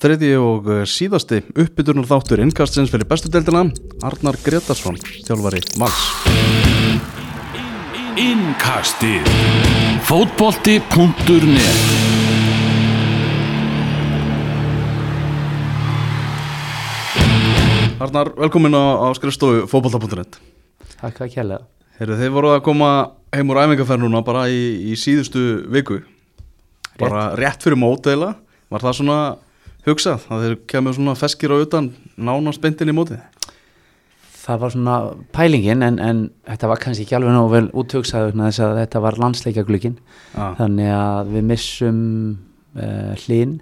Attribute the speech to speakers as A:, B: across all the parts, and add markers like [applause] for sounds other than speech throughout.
A: Þriði og eh, síðasti uppbyturnar þáttur innkastins fyrir bestu deildina Arnar Gretarsson, þjálfari Vals.
B: Innkastið. Fótbolti.net
A: Arnar, velkomin á, á skrifstofu fótbolta.net
C: Takk að kjærlega
A: Heyrðu, þeir voru að koma heim úr æfingarferð núna bara í, í síðustu viku. Bara rétt. fyrir móteila var það svona hugsað að þeir kemur svona feskir á utan nánast beintin í mótið?
C: Það var svona pælingin en, en þetta var kannski ekki alveg nógu vel vegna þess að þetta var landsleikjaglugin
A: ah.
C: þannig að við missum uh, hlinn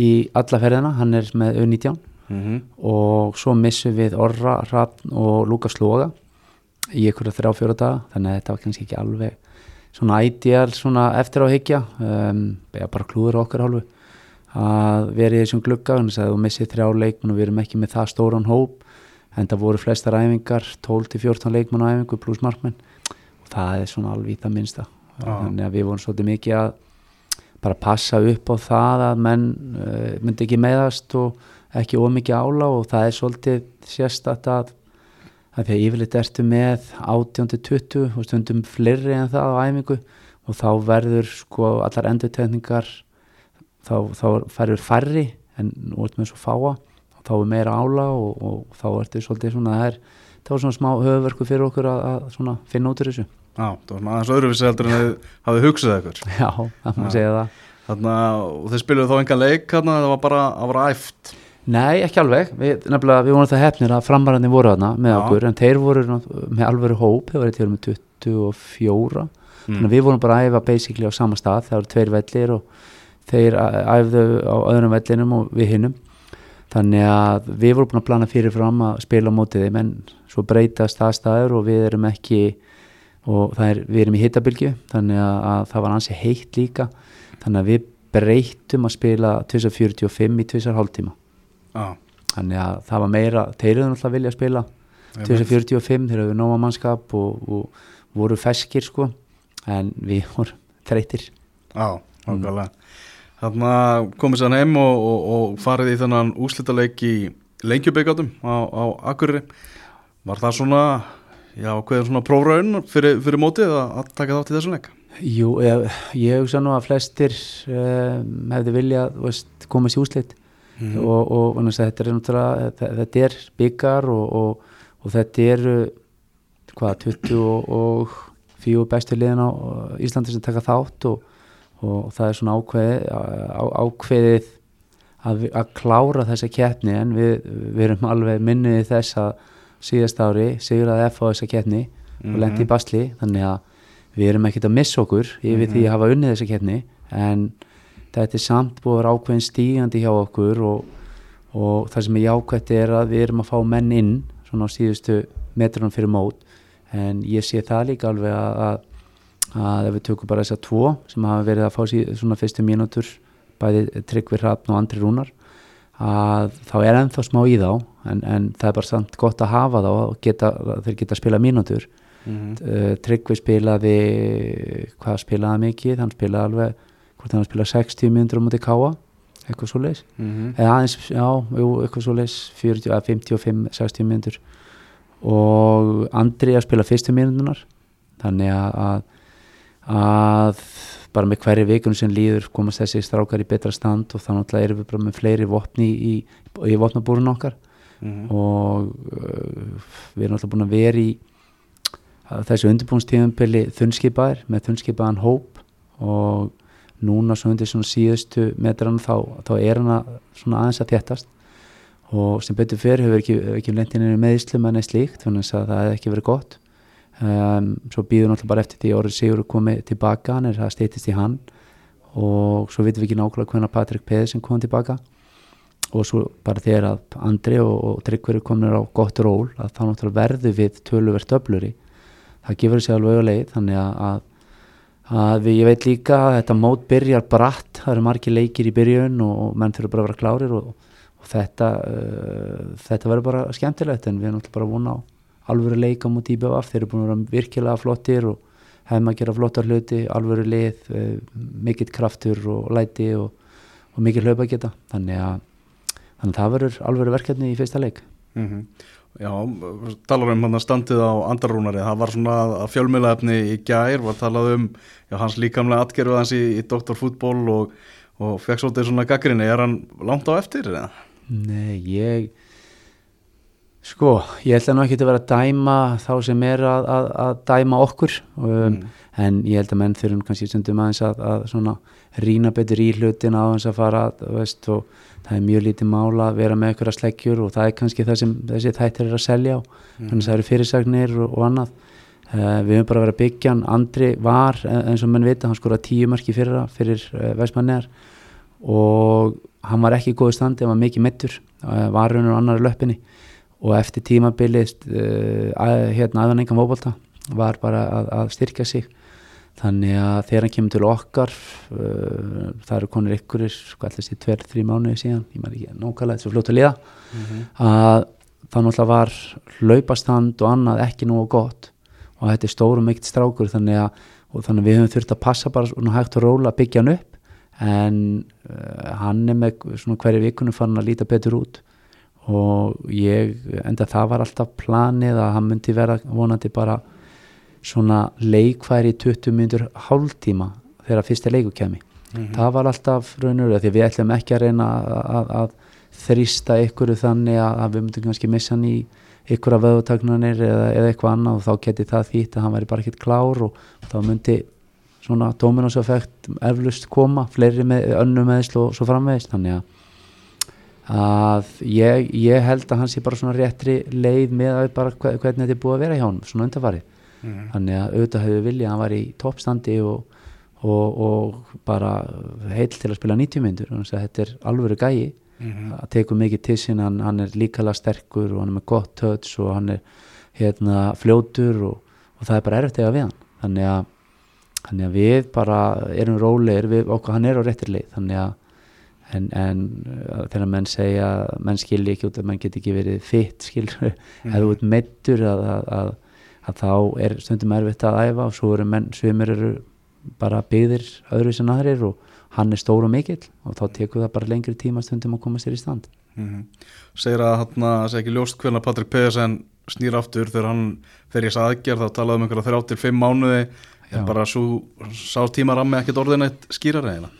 C: í alla ferðina, hann er með U19
A: mm -hmm.
C: og svo missum við Orra, Rappn og Lukas Loga í ykkur að þrjá fjóra daga. Þannig að þetta var kannski ekki alveg svona ideal svona eftir á higgja um, bara klúður okkar hálfu að vera í þessum glugga þannig að þú missið þrjá leikmenn og við erum ekki með það stóran hóp en það voru flestar æfingar 12-14 leikmenn á æfingu pluss markmenn og það er svona alveg í það minnsta
A: Já.
C: þannig að við vorum svolítið mikið að bara passa upp á það að menn uh, myndi ekki meðast og ekki ómikið ála og það er svolítið sérstætt að því að yfirleitt ertu með 18-20 og stundum fleiri en það á æfingu og þá verður sko allar endurtegningar þá, þá færður færri en ertu með svo fáa og þá er meira ála og, og þá ertu svolítið svona það er það var svona smá höfverku fyrir okkur að, að svona finna út úr þessu.
A: Já, það var svona aðeins öðruvísi heldur en þið hafið hugsað ykkur. [laughs]
C: Já, það má segja það.
A: Þarna, og þeir spiluðu þá engan leik þarna, það var bara, það var æft?
C: Nei, ekki alveg, við, nefnilega, við vorum það hefnir að framarandi voru þarna með
A: Já.
C: okkur en þeir voru með alvöru hóp þeir voru til með 24 þannig
A: mm.
C: að við vorum bara að æfa basically á sama stað það voru tveir vellir og þeir æfðu á öðrum vellinum og við hinnum þannig að við vorum búin að plana fyrirfram að spila á mótið þeim en svo breytast það staður og við erum ekki og er, við erum í hittabilgju þannig að, að það var ansi heitt líka. Þannig að við breytum að spila 2045 í 2,5 hálftíma.
A: Já,
C: þannig að það var meira, þeir eru náttúrulega að vilja spila 2045, þeir eru nóma mannskap og, og voru feskir sko, en við vorum þreytir
A: já, nákvæmlega. Þarna komið sann heim og, og, og farið í þennan úslitaleik í lengjubeikátum á, á Akureyri Var það svona, já, hvað er svona prófraun fyrir, fyrir mótið að, að taka þátt í þessum leik?
C: Jú, ég, ég hugsa nú að flestir um, hefði viljað komast í úslit
A: Mhm.
C: og, og þetta er náttúrulega þetta, er byggar og, og, og þetta eru hvað, 24 bestu liðin á Íslandi sem taka þátt og, og það er svona ákveðið, á, ákveðið að, að klára þessa keppni en við, við erum alveg minnið þess að síðast ári sigur að F á þessa keppni og lendi í basli. Þannig að við erum ekkert að missa okkur yfir því að hafa unnið þessa keppni. En þetta er samt búið að vera ákveðin stígandi hjá okkur og, og það sem er jákvætt er að við erum að fá menn inn svona á síðustu metrunum fyrir mót. En ég sé það líka alveg að, að, að ef við tökum bara þessar tvo sem hafa verið að fá síð, svona fyrstu mínútur bæði Tryggvi Hrafn og Andri Rúnar að þá er ennþá smá í þá en, en það er bara samt gott að hafa þá og geta, þeir geta að spila mínútur
A: Mhm.
C: uh, Tryggvi spilaði hvað spilaði mikið hann spilaði alveg, hvort hann spilaði 60 mínútur á móti káa, eitthvað svo leis
A: Mhm.
C: eða aðeins, já, jú, eitthvað svo leis 40, eða 55, 60 mínútur og Andri að spila fyrstu mínútunar þannig að, að bara með hverju vikun sem líður komast þessi strákar í betra stand og þá náttúrulega erum við bara með fleiri vopni í, í, vopnabúrun okkar.
A: Mhm.
C: og uh, við erum alltaf búin að vera í að þessu undirbúinstíðumpili þunnskipaðir með þunnskipaðan hóp. Og núna svo undir svona síðustu metran þá, þá er hana svona aðeins að þéttast. Og sem betur fyrir hefur ekki, ekki lendinni meðslum en eða slíkt þannig að það hefði ekki verið gott um, svo býður náttúrulega bara eftir því að orðið Sigur er komið tilbaka hann er það steytist í hann. Og svo vitum við ekki nákvæmlega hvernig Patrik Pedersen kom tilbaka. Og svo bara þegar að Andri og, og Tryggveri komnir á gott ról að þá náttúrulega verður við töluvert öfluri það gefur sér alveg auðvitað þannig að, að, að við, ég veit líka að þetta mót byrjar bratt. Það eru margir leikir í byrjun og menn þurfa bara að vera klárir og, og þetta uh, þetta verður bara skemmtilegt en við erum náttúrulega bara að vona á alvöru leika mútið í BVF þeir eru búin að vera virkilega flottir og hefum að gera flottar hluti, alvöru lið uh, mikill kraftur og læti og, og mikill hlaupa geta þannig að þannig að það verður alveg verkefni í fyrsta leik
A: Mm Já, talar um hann að standið á andarrúnari, það var svona að fjölmiðlaefni í gær, var talað um já, hans líkamlega atgerfið hans í, í doktorfútból og, og fekk svolítið svona gaggrinni, er hann langt á eftir? Eða?
C: Nei, ég sko, ég ætla nú ekki að vera að dæma þá sem er að, að, að dæma okkur. Um,
A: Mm.
C: en ég held að menn þurfum kannski stundum aðeins að, að svona rýna betur í hlutin á þess að fara veist, og það er mjög lítið mála að vera með ykkur að sleggjur og það er kannski það sem þessi þættir er að selja á. Þannig að það eru fyrirsagnir og, og annað. Uh, við höfum bara verið að byggja hann. Andri var, eh, eins og menn vita, hann skora tíu marki fyrra fyrir uh, Vestmannegar og hann var ekki í góðu standi, hann var mikið mittur uh, var raunur á annari löppinni og eftir tímabilið uh, að, hérna aðan engan fótbolta var bara að, að styrkja sig. Þannig að þegar hann kemur til okkar uh, það eru konur ykkurir sko alltaf sér tver, þrý mánuði síðan ég maður ekki nákvæmlega þessu fljóta liða að það náttúrulega var hlaupastand og annað ekki nógu gott. Og þetta er stórum mikill strákur þannig að, þannig að við höfum þurft að passa bara svona hægt og róla að byggja hann upp. En uh, hann er með svona hverju vikunum fann að líta betur út og ég, enda það var alltaf planið að hann myndi vera vonandi bara svona leikfæri í 20 minnur hálftíma þegar fyrsta leiku kemi það var alltaf raunur því við ætlum ekki að reyna að, að, að þrýsta ykkur þannig að, að við myndum kannski missa hann í ykkur af vöðutagnanir eða, eða eitthvað annað og þá geti það þýtt að hann væri bara ekkert klár og þá myndi svona dominóseffekt eflust koma, fleiri með önnu meðsl og svo framvegist þannig að að ég, ég held að hann sé bara svona réttri leið með að hvernig þetta er búið að vera hjá hann svona undarfarið
A: Mhm.
C: þannig að auðvitað hefur viljað að hann var í toppstandi og, og, og bara heill til að spila 90 myndur þetta er alvöru gæi.
A: Mhm.
C: að tekur mikið til sín, hann, hann er líkala sterkur og hann er með gott touch og hann er hérna fljótur og, og það er bara erfitt eða við hann. Þannig að, þannig að við bara erum rólegir, við, okkur, hann er á réttir leið. Þannig að en, en uh, þegar menn segja menn skilji ekki út að menn get ekki verið fitt skilur, mm. [laughs] þú ert meittur að, að, að, að þá er stundum erfitt að æfa og svo eru menn svimur eru bara byggðir öðru sem aðrir og hann er stór og mikill og þá tekur það bara lengri tíma stundum að koma sér í stand
A: Mhm. segir að hann að segja ekki ljóst hvernig Patrik Pedersen snýr aftur þegar hann fer í þess aðgerð þá talaði um einhverja þrjá til fimm mánuði
C: Já.
A: en bara svo sá tíma rammi ekkert orðin eitt skýrar eða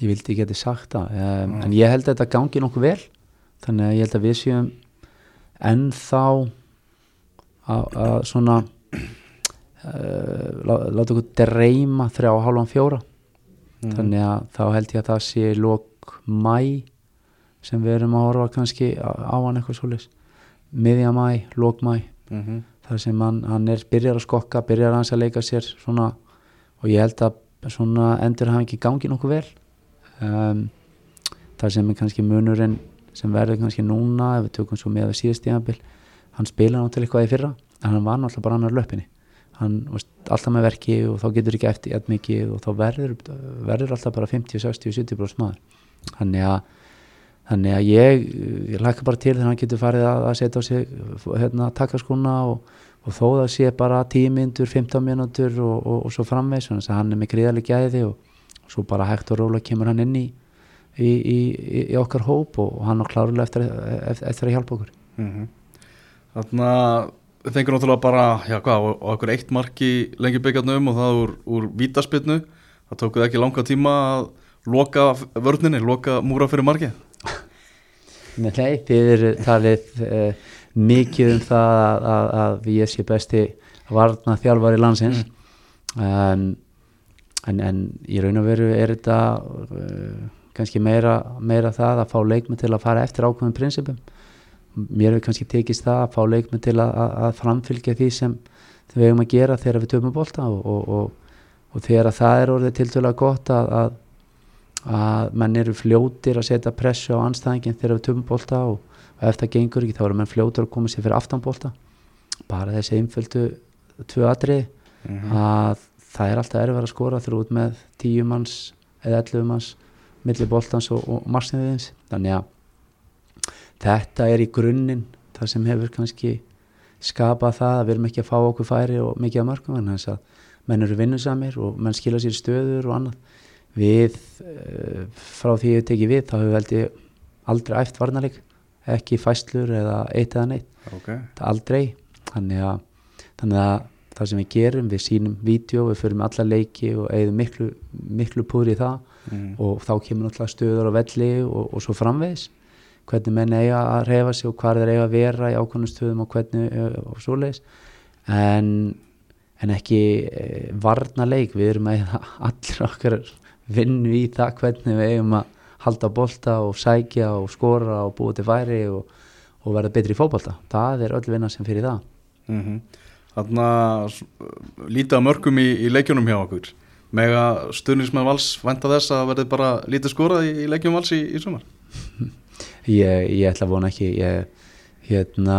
C: ég vildi ekki geti sagt það. Um, en ég held að þetta gangi nokkuð vel. Þannig að ég held að við séum ennþá að, að svona uh, lá- láta okkur dreyma þrjá og hálfan fjóra. Þannig að þá held ég að það sé lók mæ sem við erum að horfa kannski á, hann eitthvað svoleiðis. Miðja mæ, lók mæ
A: Mhm.
C: þar sem hann, hann er byrjar að skokka byrjar hans að leika sér svona. Og ég held að svona endur hafa ekki gangið nokkuð vel um, þar sem er kannski munurinn sem verður kannski núna ef við tökum svo með að síðast tímabil hann spila náttúrulega eitthvað í fyrra en hann var náttúrulega bara annar löppinni hann var alltaf með verki og þá getur ekki eftir jætt mikið og þá verður, verður alltaf bara 50, 60, 70 bróðs maður. Þannig að þannig að ég, ég læka bara til þegar hann getur farið að, að setja á sig hérna, takkaskona og, og þó það sé bara 10 myndur, 15 mínútur og, og, og svo framvegs þannig að hann er með gríðarlega gæði og svo bara hægt og róla kemur hann inn í í, í, í, okkar hóp og, hann á klárlega eftir, eftir, eftir að hjálpa okkur
A: Mhm. Þannig að þið fengur náttúrulega bara, já hvað, og okkur eitt mark í lengi byggjarnum og það úr, úr vítaspinnu. Það tókuð ekki langa tíma að loka vörninni, loka múra fyrir markið. [laughs]
C: Nei, þið eru talið uh, mikið um það að, að, að ég sé besti varna þjálfari landsins en, en, en í raun og veru er þetta uh, kannski meira, meira það að fá leikmenn til að fara eftir ákveðum prinsipum. Mér hefur kannski tekist það að fá leikmenn til að, að, framfylgja því sem við hefum að gera þegar við töfum bolta og, og, og, og þegar að það er orðið tiltölulega gott að, að að menn eru fljótir að setja pressu á anstæðingin þegar við töfum bolta og, ef það gengur ekki þá eru menn fljótir að koma sér fyrir aftanbolta bara þessi einföldu tvö atriði að það er alltaf erfið að skora þrjú út með tíu manns eða ellu manns milli boltans og, og marsinniðins þannig að þetta er í grunninn það sem hefur kannski skapað það að við erum ekki að fá okkur færi og mikið að mörgum en þess að menn eru vinnusamir og menn skila sér stöður og annað. Við uh, frá því ég teki við þá hefur held ég aldrei æft varnarleik ekki fæslur eða eitt eða neitt.
A: Ok,
C: Það aldrei. Þannig að, þannig að það sem við gerum, við sýnum vídeo, við förum alla leiki og eigðum miklu, miklu púri í það.
A: Mm.
C: og þá kemur náttúrulega stöður á velli og, og svo framvegis. Hvernig menn eiga að reyfa sig og hvað þeir eiga að vera í ákvæmum stöðum og hvernig eh, og svoleiðis. En, en ekki e, varna leik, við erum að [laughs] allir okkar vinnu í það hvernig við eigum að halda bolta og sækja og skora og búa til færi og, og verða betri í fótbolta. Það er öll vinna sem fyrir það.
A: Mm að lítið að mörgum í, í leikjunum hjá okkur. Mega stuðnismenn vals vænta þess að verði bara lítið skorað í, í leikjum vals í, í sumar?
C: Ég, ég ætla að vona ekki. Ég, hérna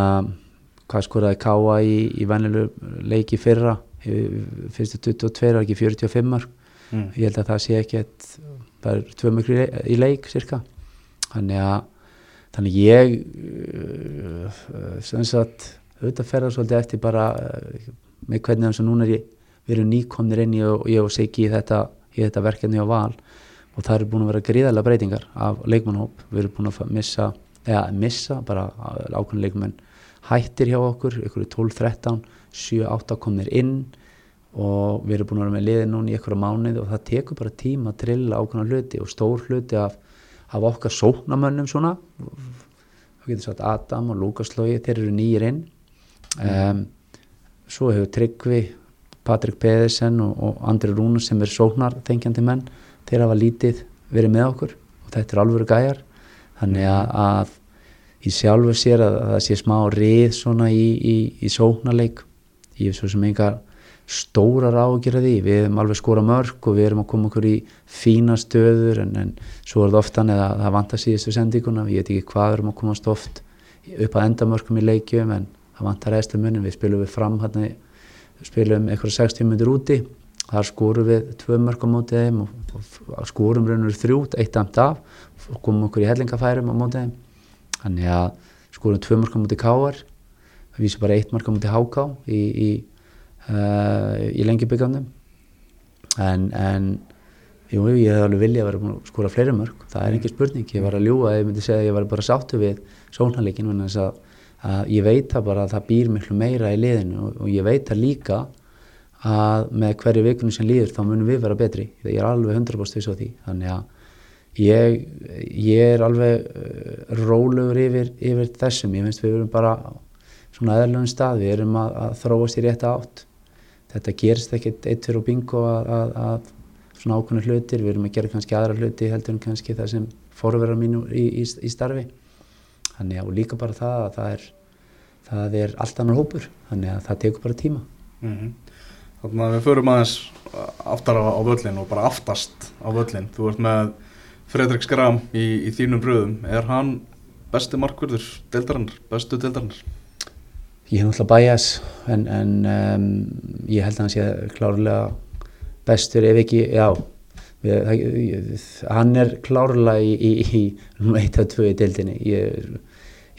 C: hvað skoraði Káa í, í vennilu leiki fyrra? Fyrstu 22 og ekki 45 mark
A: mm.
C: ég held að það sé ekki er tvö mörg í leik, cirka þannig að þannig ég uh, sem sagt auðvitað fer það svolítið eftir bara uh, með hvernig eins og núna er ég við erum nýkomnir inn í og ég og Siggi í þetta, þetta verkefni á val. Og það eru búin að vera gríðarlega breytingar af leikmannhóp, við erum búin að missa eða missa, bara ákveðin leikmenn. Hættir hjá okkur, ykkur er 12-13 7-8 komnir inn. Og við erum búin að vera með liði núna í ykkur mánuði og það tekur bara tíma að trilla ákveðna hluti og stór hluti af, af okkar sóknamönnum svona. Þá getur sagt Adam og Lukas Lógi þeir eru nýjir inn um, svo hefur Tryggvi Patrik Pedersen og, og Andri Rúnur sem er sóknar þengjandi menn þeir hafa lítið verið með okkur og þetta er alvöru gæjar. Þannig að, að í sjálfur sér að, að það sé smá rið svona í, í, í sóknarleik. Ég hef svo sem ágjur að því, við hefum alveg skora mörg og við erum að koma okkur í fína stöður en, en svo er það oft þannig að það vantar síðustu sendinguna, ég veit ekki hvað erum að komast oft upp að endamörkum í leikjum en það vantar eðslu munin, við spilum við fram hérna, við spilum eitthvað 60 minnur úti. Þar skorum við tvö mörg á mótið þeim og, og skorum raunur þrjú, eitt amt af. Og komum okkur í hellingafærum á mótið þeim. Þannig að skorum tvö mörg á mótið káar það vísir bara eitt mörg á mótið háká í, í, uh, í lengjubíkandum en, en jú, ég hef alveg viljað að vera búin að skora fleiri mörg það er ekki spurning, ég var að ljúga ég myndi segja að ég var bara sáttu við sónarleikin en þess að, að ég veit það bara að það býr miklu meira í liðinu og, ég veit það líka að með hverju vikunum sem líður þá munum við vera betri. Ég er alveg 100% viss á því. Þannig að ég, ég er alveg uh, rólegur yfir, yfir þessum. Ég finnst við erum bara svona eðlunum stað. Við erum að, að þróast í rétta átt. Þetta gerist ekkert eitt fyrir og bingo að, að, að svona ákveðna hlutir. Við erum að gera kannski aðra hluti heldur en kannski það sem fórverðar mínu í, í, í starfi þannig að líka bara það að það er það er allt annar hópur þannig að það tekur bara tíma
A: Mm Þannig að við förum aðeins aftar á, á völlin og bara aftast á völlin. Þú ert með Fredrik Skram í, í þínum bröðum. Er hann besti markverður deildarinnar, bestu deildarinnar?
C: Ég hef náttúrulega bæjas en, en um, ég held að hann sé klárlega bestur ef ekki, já við, hann er klárlega í, í, í nummer 1 og 2 í deildinni ég,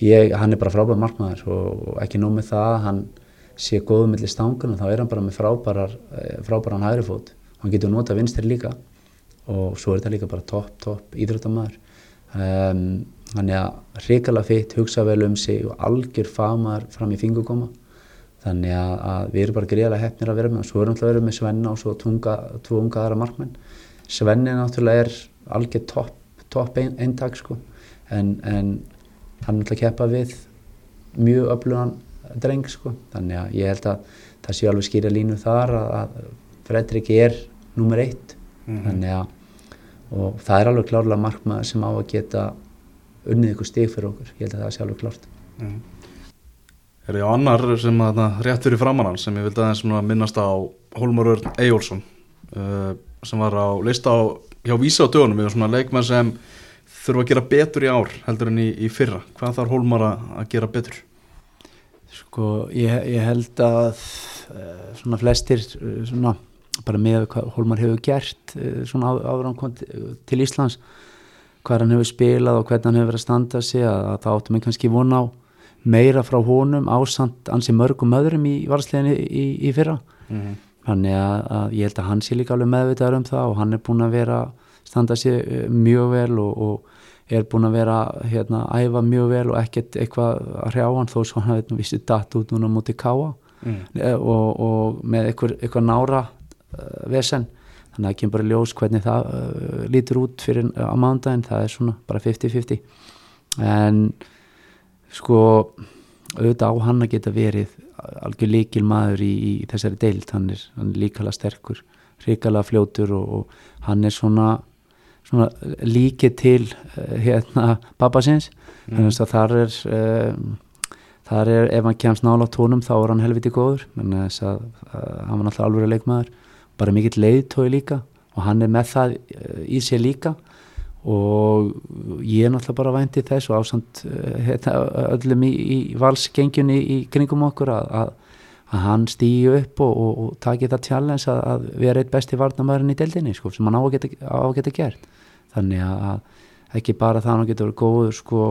C: ég, hann er bara frábæð markmaður og, ekki nóg með það hann sé góðu millir stangun og þá er hann bara með frábærar frábæran hægri fót. Og hann getur nota vinstir líka og svo er þetta líka bara topp, topp íþróttamæður um, hann er hrikalega fitt, hugsa vel um sig og algjör famaður fram í fingugóma þannig að, að við erum bara greiðlega hefnir að vera með og svo erum við að vera með Svenna og svo tunga, tvo unga aðra markmenn. Svenni náttúrulega er algjör topp top ein, eintak sko. En, en hann er náttúrulega að keppa við mjög öflugan dreng sko. Þannig að ég held að það sé alveg skýra línu þar að, að Fredrik er nummer eitt.
A: Mhm.
C: þannig að og það er alveg klárlega markmaður sem á að geta unnið ykkur stig fyrir okkur. Ég held að það sé alveg klárt.
A: Mm. Er ég á annar sem að það rétt fyrir framann hann sem ég vildi aðeins minnast á Hólmar Örn Eyjólfsson uh, sem var á lista á, hjá Vísa á dögunum. Við svona leikmenn sem þurfa að gera betur í ár heldur en í, í fyrra. Hvað þarf Hólmar að, gera betur?
C: Sko ég, ég held að uh, svona flestir uh, svona bara með hvað Hólmar hefur gert uh, svona á- áður en hann kom til, Íslands hvað hann hefur spilað og hvernig hann hefur verið að standa sig að, að það áttum við kannski vona á meira frá honum ásand ansi mörgum öðrum í varsliðinni í, í, fyrra
A: Mm -hmm.
C: þannig að, að ég held að hann sé líka alveg meðvitaður um það og hann er búin að vera standa sig eh, mjög vel og, og er búin að vera hérna, að æfa mjög vel og ekkert eitthvað að hrjá hann þó svo hann hefði vissi datt út núna mútið káa
A: mm.
C: og, og með eitthvað, eitthvað nára uh, vesen. Þannig að kemur bara ljós hvernig það uh, lítur út fyrir á mándaginn, það er svona bara 50-50 en sko auðvitað á hann að geta verið algjör líkil maður í, í þessari deild, hann er, er líkala sterkur ríkala fljótur og, og hann er svona, svona líkið til uh, hérna pappasins.
A: Mm.
C: þannig að þar er um, þar er, ef hann kemst nála á tónum þá er hann helviti góður. Þess að uh, hann var náttúrulega alveg leikmaður. Bara mikill leiðtói líka. Og hann er með það í sér líka. Og ég er náttúrulega bara vænti þess og ásand hérna, öllum í, í valsgengjunni í kringum okkur að, að, að hann stýju upp og, og, og taki það challenge að, að vera eitt besti varnamæðurinn í deildinni sko, sem hann á að geta, á að geta gert þannig að ekki bara það að hann getur verið góður sko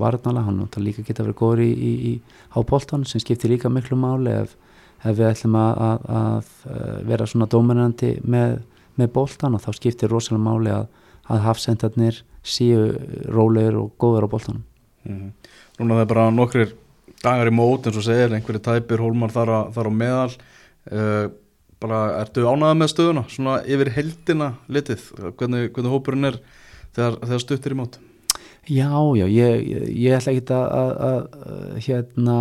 C: varnala, hann líka geta verið góður í, í, í hápoltan sem skiptir líka miklu máli ef, ef við ætlum að, að, að vera svona dominandi með, með boltan og þá skiptir rosalega máli að, að hafsendarnir séu rólegir og góður á boltanum
A: Mm. Núna það er bara nokkrir dagar í mót eins og segir, einhverju tæpir hólmar þar, á meðal uh, bara ertu ánæða með stöðuna svona yfir heldina litið? Hvernig, hvernig hópurinn er þegar, þegar stuttir í mót?
C: Já, já, ég, ég, ætla ekki að, að, að hérna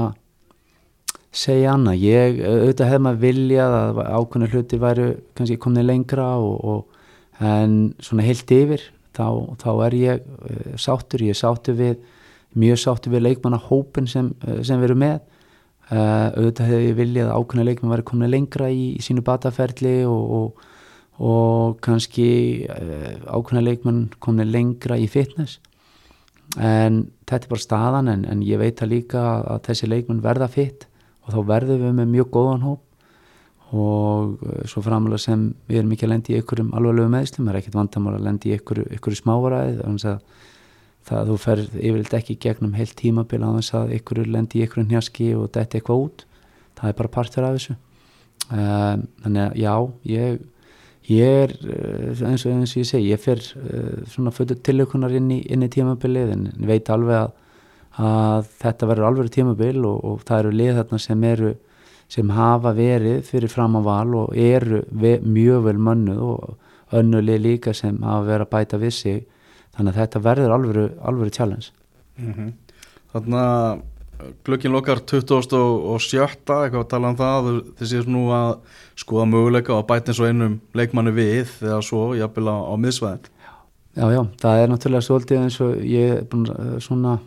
C: segja annað, ég auðvitað hefði maður viljað að ákveðna hluti væru kannski komnið lengra og, og en svona heilt yfir þá, þá er ég uh, sáttur, ég sáttur við mjög sáttur við leikmanna hópin sem, uh, sem við erum með uh, auðvitað hefði ég viljað að ákveðna leikmann væri komnið lengra í, í sínu bataferli og, og, og kannski ákveðna leikmann komnið lengra í fitness. En þetta er bara staðan en, en ég veit að líka að þessi leikmenn verða fitt og þá verðum við með mjög góðan hóp. Og uh, svo framlega sem við erum ekki að lendi í einhverjum alvarlegu meðslum, það er ekkert vandamál að lendi í einhverju, einhverju smávaræði þannig að það þú fer yfirleitt ekki gegnum heilt tímabil á þess að einhverju lendi í einhverju hnjaski og detti eitthvað út. Það er bara partur af þessu. Um, þannig að já ég, ég er eins og, eins og ég segi ég fer uh, svona fötur tilökunar inn í, í tímabilið en veit alveg að að þetta verður alveg tímabil og, og það eru lið þarna sem eru sem hafa verið fyrir fram á val og eru mjög vel mönnuð og önnulið líka sem hafa verið að bæta við sig þannig að þetta verður alveg, alveg challenge.
A: Mm -hmm. Þannig að glöggin lokar 20 og 7 eitthvað að tala um það. Þið séu nú að skoða möguleika og bæta eins og einum leikmanni við eða svo jafnvel á, á miðsvæðin
C: Já, já, það er náttúrulega svolítið eins og ég er búin að svona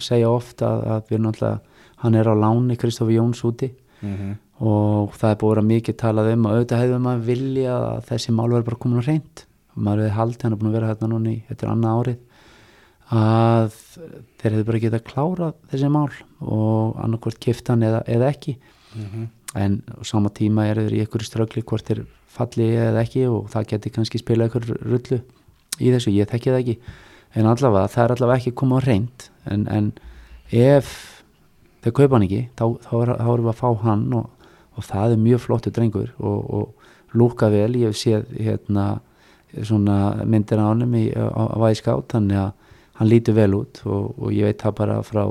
C: segja ofta að, að við náttúrulega hann er á láni Kristofi Jóns úti.
A: Mm -hmm.
C: og það er búin að mikið talað um og auðvitað hefur maður vilja að þessi mál verður bara komin á reynd maður hefði haldið hann er búin að vera hérna núni þetta er annað árið að þeir hefur bara getað klárað þessi mál og annarkvort kiftan eða, eða ekki.
A: Mm -hmm.
C: en sama tíma er þeir í einhverju ströggli hvort þeir falli eða ekki og það geti kannski spila einhver rullu í þessu, ég þekki það ekki. En allavega, það er allavega ekki komið á reynd en, en ef þeir kaupa hann ekki þá, þá, er, þá erum við að fá hann og, og það er mjög flottu drengur og, og lúka vel, ég hef séð hérna myndir á hann á, væskátt, þannig að hann lítur vel út og, og ég veit það bara frá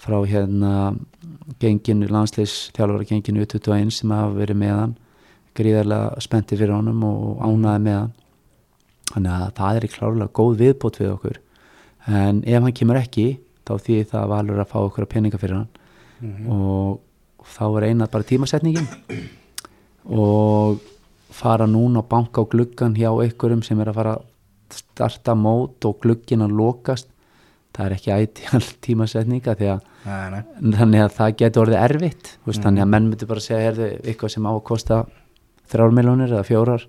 C: frá hérna genginu, landsleis þjálfara genginu 21 sem hafa verið með hann gríðarlega spenti fyrir honum og ánaði með hann. Þannig að það er í klárlega góð viðbót við okkur. En ef hann kemur ekki þá því það valur að fá okkur að peninga fyrir hann.
A: Mm -hmm.
C: og þá er einað bara tímasetningin. Og fara núna að banka á gluggan hjá einhverjum sem er að fara að starta mót og gluggin að lokast það er ekki ætjál [laughs] tímasetninga því að
A: Nei, nei.
C: þannig að það getur orðið erfitt mm.
A: Mm.
C: þannig að menn myndir bara segja herðu, eitthvað sem á að kosta þrjár miljónir eða fjórar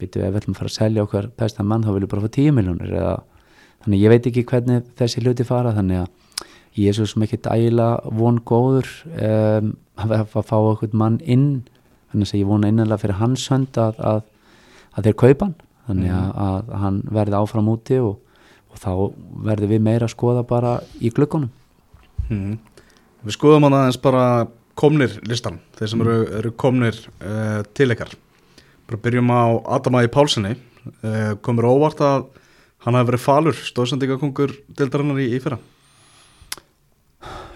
C: byrju ef við ætlum að fara að selja okkar besta mann þá viljum við bara fá tíu miljónir eða þannig ég veit ekki hvernig þessi hluti fara þannig að ég er svo sem ekki dæla von góður um, að, að fá okkur mann inn þannig að ég vona innanlega fyrir hans hönd að, að, að þeir kaupa hann. Þannig að, að hann verði áfram úti og, og þá verður við meira að skoða bara í glukkunum
A: Mm. Við skoðum hann aðeins bara komnir listan, þeir sem eru, eru komnir uh, til ykkar. Bara byrjum á Adamæði Pálssoni, uh, komur óvart að hann hafi verið falur stóðsendingakongur dildarinnar í, í fyrra.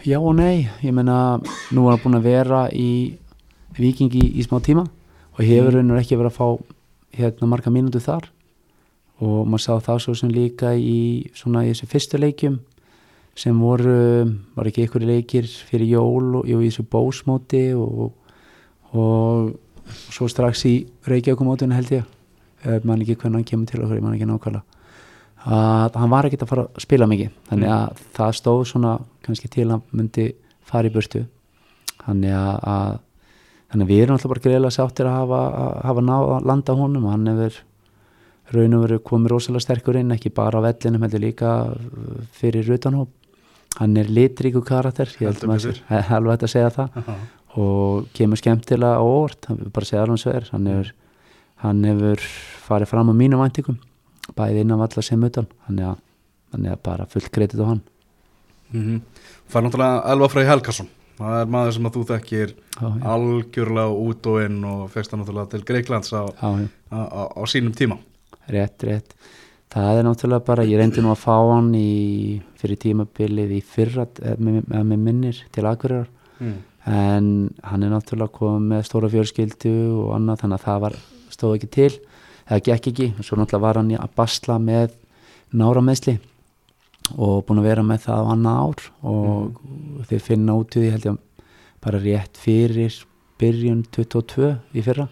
C: Já og nei, ég meina nú er hann búin að vera í vikingi í smá tíma og hefur raunur ekki verið að fá hérna marga mínútu þar. Og maður sá það svo sem líka í svona í þessu fyrstu leikjum sem voru, var ekki einhverju leikir fyrir jól og jú, í þessu bósmóti og, og svo strax í Reykjavíkumótinu held ég. Man ekki hvernig hann kemur til okkur, man ekki nákvæmlega. Að hann var ekkert að fara að spila mikið þannig að það stóð svona kannski til að hann myndi fara í burtu. Þannig að, að þannig að við erum alltaf bara greiðlega sáttir að hafa, að hafa ná að landa honum. Hann hefur raun og veru komið rosalega sterkur inn ekki bara á vellinum, heldur líka fyrir rutanhóp hann er litríku karakter, ég held maður [laughs] alveg hægt að segja það. Og kemur skemmtilega á vil bara segja alveg svo er. Hann hefur, hann hefur farið fram á mínum væntingum bæði innan valla sem utan. Hann er, hann er bara fullt kredit á hann.
A: Mm -hmm. fær náttúrulega Elva Frey Helgason það er maður sem að þú þekkir
C: já, já,
A: algjörlega út og inn og fegst það náttúrulega til Greiklands á,
C: já,
A: á, á, á sínum tíma.
C: Rétt, rétt. Það er náttúrulega bara, ég reyndi nú að fá hann í, fyrir tímabilið í fyrra eh, með, með, með minnir til Akureyrar.
A: Mm.
C: en hann er náttúrulega komið með stóra fjölskyldu og annað þannig að það var, stóð ekki til það gekk ekki, svo náttúrulega var hann að basla með nára meðsli og búin að vera með það á annað ár og þeir finna út í því held ég bara rétt fyrir byrjun 22 í fyrra.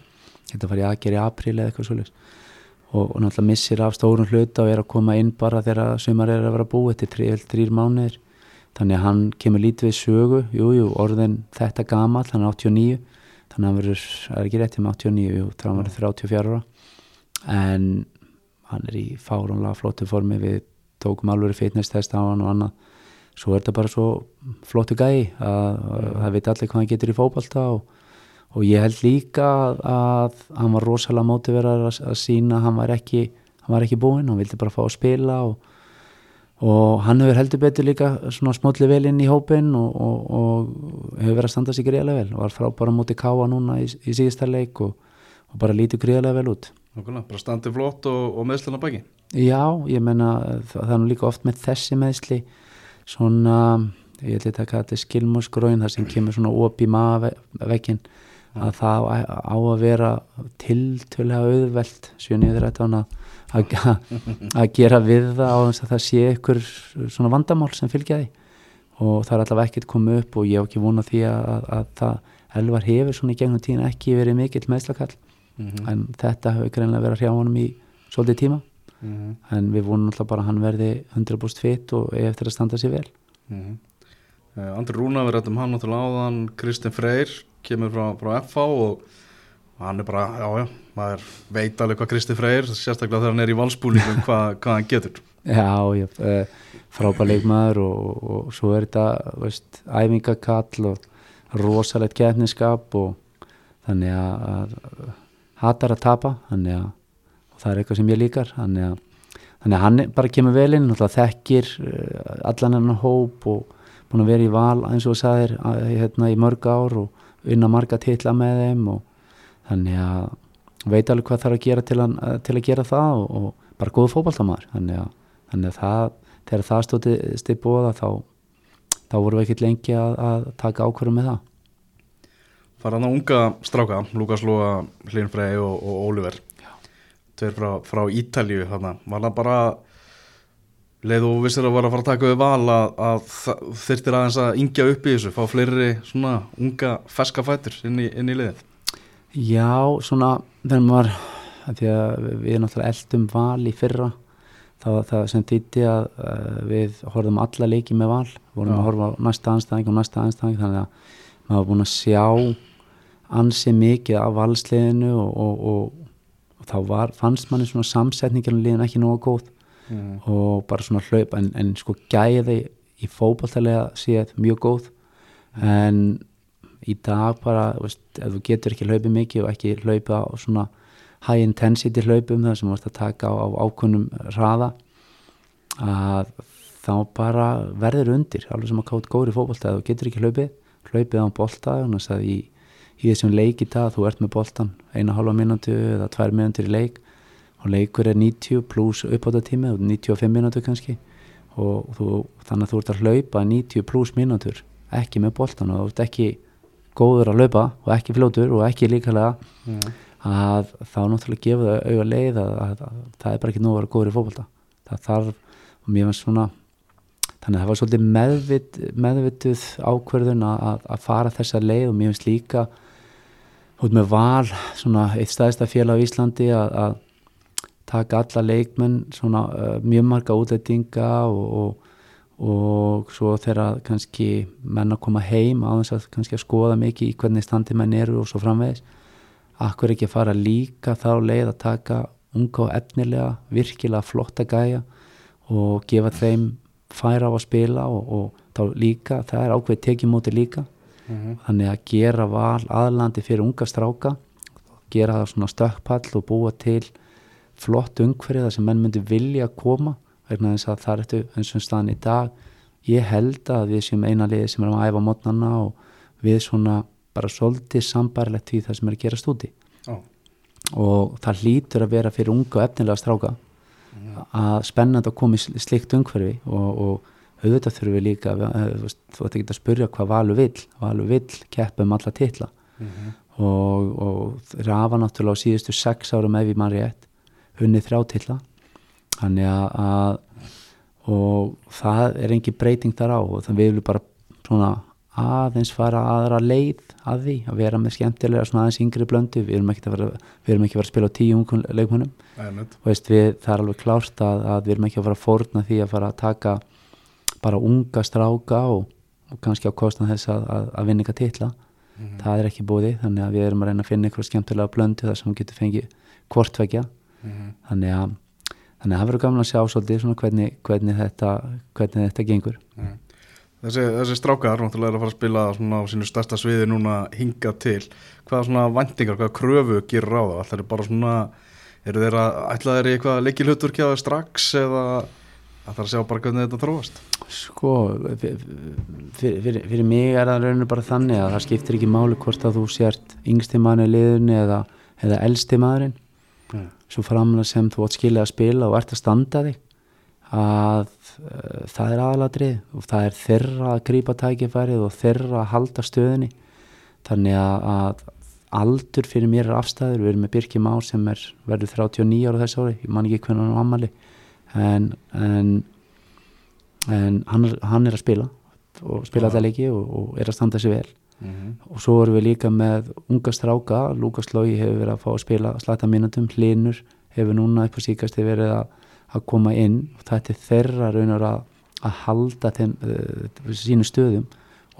C: Þetta var í aðgerð í apríl eða eitthvað svolítið og, og náttúrulega missir af stórum hluta og er að koma inn bara þegar sumar er að vera búið þetta er þrý, þrýr mánuðir. Þannig að hann kemur lítið við sögu. Jú, jú, orðin þetta gamall, hann er 89 þannig að hann verður, er ekki rétt með 89, jú, þá hann verður 34 ára. En hann er í fáránlega flottu formi við tókum alveg fitness test á hann og annað. Svo er þetta bara svo flottu gæi að, að það veit allir hvað hann getur í fótbalta og, og ég held líka að, hann var rosalega mótiverar að, að sína hann var ekki ekki búinn, hann vildi bara fá að spila og, og hann hefur heldur betur líka svona smótli vel inn í hópin og, og, hefur verið að standa sig greiðlega vel og var frábara móti káa núna í, í síðasta leik og bara lítið greiðlega vel út
A: Nákvæmlega, bara standi flott og, og meðsluna baki.
C: Já, ég menna það, það er nú líka oft með þessi meðsli svona, ég ætla að taka þetta skilmúsgróin þar sem [clears throat] kemur svona op í maðvekkin að það á að vera tiltölega auðvelt 7.13 að, að, að gera við það á þess að það sé ykkur svona vandamál sem fylgja því. Og það er allavega ekkert komið upp og ég hef ekki vonað því að, að, að það elvar hefur svona í gegnum tíðin ekki verið mikill meðslakall
A: mm
C: en þetta hefur greinlega verið að hrjá honum í svolítið tíma.
A: -hmm.
C: en við vonum alltaf bara að hann verði 100% fit og eftir að standa sér vel.
A: Mm -hmm. uh, Andri Rúna við rættum hann náttúrulega áðan. Kristinn Freyr kemur frá, frá FH og hann er bara, já já, maður veit alveg hvað Kristinn Freyr, sérstaklega þegar hann er í valsbúningum [laughs] hvað, hvað hann getur.
C: Já, já, uh, frábær leikmaður og, og, og svo er þetta veist, æfingakall og rosalegt getniskap og þannig að, að hatar að tapa þannig að og það er eitthvað sem ég líkar þannig að, þannig að hann bara kemur vel inn náttúrulega þekkir uh, allan hennar hóp og búin að vera í val eins og þú sagðir að, hérna, í mörg ár og vinna marga titla með þeim og þannig að veit alveg hvað þarf að gera til, hann, til að gera það og, og bara góðu fótballtamaður þannig að, þannig að það, þegar það stóti stippbóða þá, þá vorum við ekkert lengi að, að taka ákvörðum með það
A: fara hann á unga stráka, Lukas Lóa Hlyn Frey og, og Oliver tveir frá, frá Ítalju þarna. var það bara leið og vissir að vera að fara að taka við val að, að þyrtir aðeins að yngja upp í þessu, fá fleiri svona unga ferska fætur inn í, inn í liðið
C: Já, svona þegar maður að því að við náttúrulega eldum val í fyrra það það sem þýtti að uh, við horfum alla leiki með val vorum
A: Já.
C: að horfa á næsta anstæðing og næsta anstæðing þannig að maður var búin að sjá ansi mikið af valsliðinu og, og, og, og þá var, fannst manni svona samsetningin á liðinu ekki nógu góð
A: mm.
C: og bara svona hlaup en, en sko gæði í fótballtælega séð mjög góð. En í dag bara, veist, ef þú getur ekki hlaupið mikið og ekki hlaupið á svona high intensity hlaupum þar sem þú ert að taka á, á ákunnum hraða að þá bara verður undir alveg sem að kátt fótballta ef þú getur ekki hlaupið, hlaupið á bolta þannig að í, í þessum leik í dag þú ert með boltan eina hálfa mínútu eða tvær mínútur í leik og leikur er 90 pluss uppáttatími 95 mínútur kannski og þú, þannig að þú ert að hlaupa 90 pluss mínútur ekki með boltan og þú ert ekki góður að hlaupa og ekki fljótur og ekki líkalega
A: mm.
C: að þá náttúrulega gefur það auga leið að, að, að það er bara ekki nú að vera góður í fókbalta það þarf, og mér finnst svona þannig að það var svolítið meðvit, meðvituð ákverðun að, að fara þessa leið og mér finnst líka út með val svona eitt staðista félag á Íslandi að, taka alla leikmenn svona uh, mjög marga útlætinga og, og, og svo þegar kannski menn að koma heim þess að kannski að skoða mikið í hvernig standi menn eru og svo framvegis. Akkur ekki að fara líka þá leið að taka unga og efnilega virkilega flotta gæja og gefa þeim færa á að spila og, og þá líka, það er ákveð tekjumóti líka
A: Mm
C: þannig að gera val aðlandi fyrir unga stráka gera það svona stökkpall og búa til flott umhverju þar sem menn myndi vilja koma vegna þess að það er eftir eins og staðan í dag. Ég held að við séum eina liði sem erum að æfa mótnana og við svona bara svolítið sambarlegt því það sem er að gerast úti.
A: Já.
C: og það hlýtur að vera fyrir unga og efnilega stráka að spennandi að koma í sl- slíkt umhverfi og, og auðvitað þurfum við líka að- þú ætti ekki að spyrja hvað Valur vill. Valur vill keppa um alla titla.
A: Mhm.
C: og, og rafa náttúrulega á síðustu sex árum ef ég mann rétt unnið þrjá titla. Þannig að, og það er engin breyting þar á. Og þannig við viljum bara svona aðeins fara aðra leið að því að vera með skemmtilega svona aðeins yngri blöndu. Við erum ekki að vera, ekki að vera að spila á tíu
A: Einmitt.
C: og veist, við, það er alveg klárt að, að við erum ekki að fara að fórna því að fara að taka bara unga stráka og, og kannski á kostna þess að, að, að vinna eitthvað titla. Það er ekki búið þannig að við erum að reyna að finna eitthvað skemmtilega blöndu þar sem við getum fengið hvortvekja
A: Mhm.
C: þannig að þannig að það verður gaman að sjá svolítið hvernig, hvernig, þetta, hvernig þetta gengur.
A: Mhm. Þessi, þessi strákar náttúrulega er að fara að spila á sínu stærsta sviði núna hinga til. Hvaða svona vendingar, hvaða kröfu gerur á? Það alltaf er bara svona eru þeir að ætla þeir í eitthvað leikilhutur kjáða strax eða að það er að sjá bara hvernig þetta þróast
C: sko fyrir, fyrir, fyrir mig er það rauninu bara þannig að það skiptir ekki máli hvort að þú sért yngsti í liðunni eða, eða elsti maðurinn.
A: Mm.
C: svo framlega sem þú átt skilja að spila og ert að standa þig að uh, það er aðalatrið og það er þeirra að grípa tækifærið og þeirra að halda stöðinni þannig að, að aldur fyrir mér er afstæður, við erum með Birki Má sem er verður 39 ára þess ári. Ég man ekki hvernig hann á ammali en, en, en hann, er, hann er að spila og spila þetta leiki og, og er að standa sig vel.
A: Mm
C: og svo erum við líka með unga stráka, Lukas Lógi hefur verið að fá að spila slata mínutum, Hlinur hefur núna upp á síkasti verið að, að koma inn. Og þetta er þeirra raunar að, að halda þeim uh, sínu stöðum.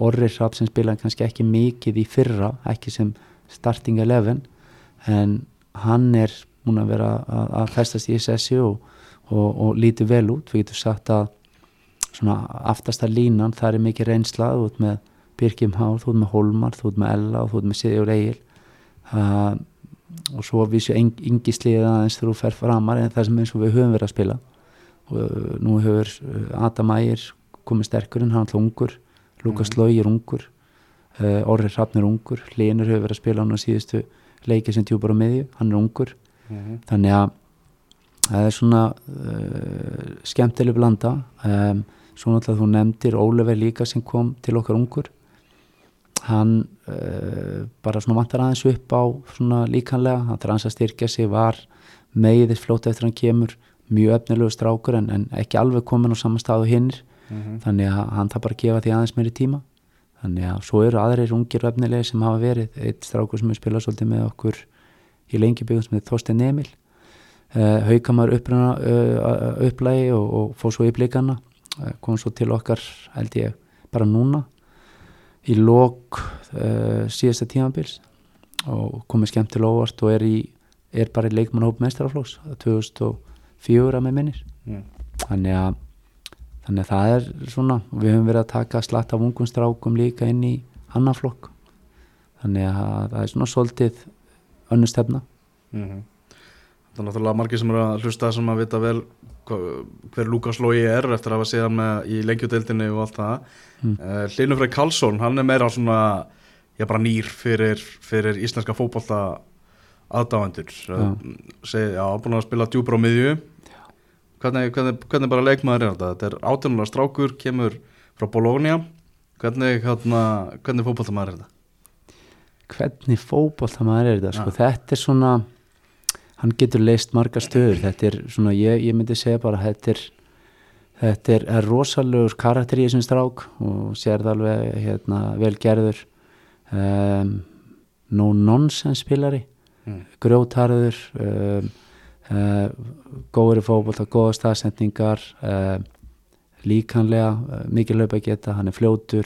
C: Orri Rapp sem spilaði kannski ekki mikið í fyrra, ekki sem starting 11 en hann er múin að vera að, að festast í SS og, og, og lítið vel út, við getum sagt að svona aftasta línan, það er mikið reynsla út með Birgjum Hár, þú ert með Holmar, þú ert með Ella og þú ert með Sigur Egil uh, og svo vísu yngi sliðið aðeins þegar þú fer framar en það sem eins og við höfum verið að spila og uh, nú hefur uh, Adam Ægir komið sterkurinn, hann er alltaf ungur Lukas
A: Mhm.
C: mm. er ungur uh, Orri Hrafn er ungur, Linur hefur verið að spila hann á síðustu leikið sem tjúpar á miðju hann er ungur,
A: -hmm.
C: þannig að það er svona uh, skemmtileg blanda um, svo náttúrulega þú nefndir Ólefur líka sem kom til okkar ungur. Hann uh, bara svona vantar aðeins upp á svona líkanlega, hann aðeins að styrkja sig var meiðis flót eftir hann kemur. Mjög efnilegu strákur en, en ekki alveg komin á saman stað og hinnir
A: Mhm.
C: þannig að hann þarf bara gefa því aðeins meiri tíma. Þannig að svo eru aðrir ungir og efnilegi sem hafa verið, eitt strákur sem er spilað svolítið með okkur í lengjubíðum sem er Þorstein Emil. Uh, haukamar uppruna uh, upplægi og, og fór svo í blikana uh, kom svo til okkar held ég bara núna í lok uh, síðasta tímabils og komið skemmtilega óvart og er, í, er bara í leikmannhóp mestraraflóks 2004 að með minnir
A: Mm.
C: þannig að þannig að það er svona við höfum verið að taka slatt af ungum strákum líka inn í annan flokk þannig að það er svona svolítið önnur stefna
A: Mhm. Það er náttúrulega margir sem eru að hlusta sem að vita vel hver Lukas Lógi er eftir að hafa séð hann með í lengjudeildinni og allt það.
C: Mm.
A: mm. Hlynur Frey Karlsson, hann er meira svona já bara nýr fyrir, fyrir íslenska fótbolta aðdáendur. Segi, já, búin að spila djúbra á miðju. Hvernig, hvernig, hvernig bara leikmaður er þetta? Þetta er átjónulega strákur, kemur frá Bologna. Hvernig, hérna, hvernig fótballtamaður er þetta?
C: Hvernig fótbolta maður er þetta sko, þetta er svona hann getur leist marga stöður. Þetta er svona, ég, ég myndi segja bara þetta er, þetta er, er rosalegur karakter í þessum strák og sér það alveg hérna, vel gerður. Um, no nonsense spilari.
A: Mm.
C: grjótarður um, uh, góður í fótbolta, góða staðsendingar um, líkanlega uh, mikið laupa geta, hann er fljótur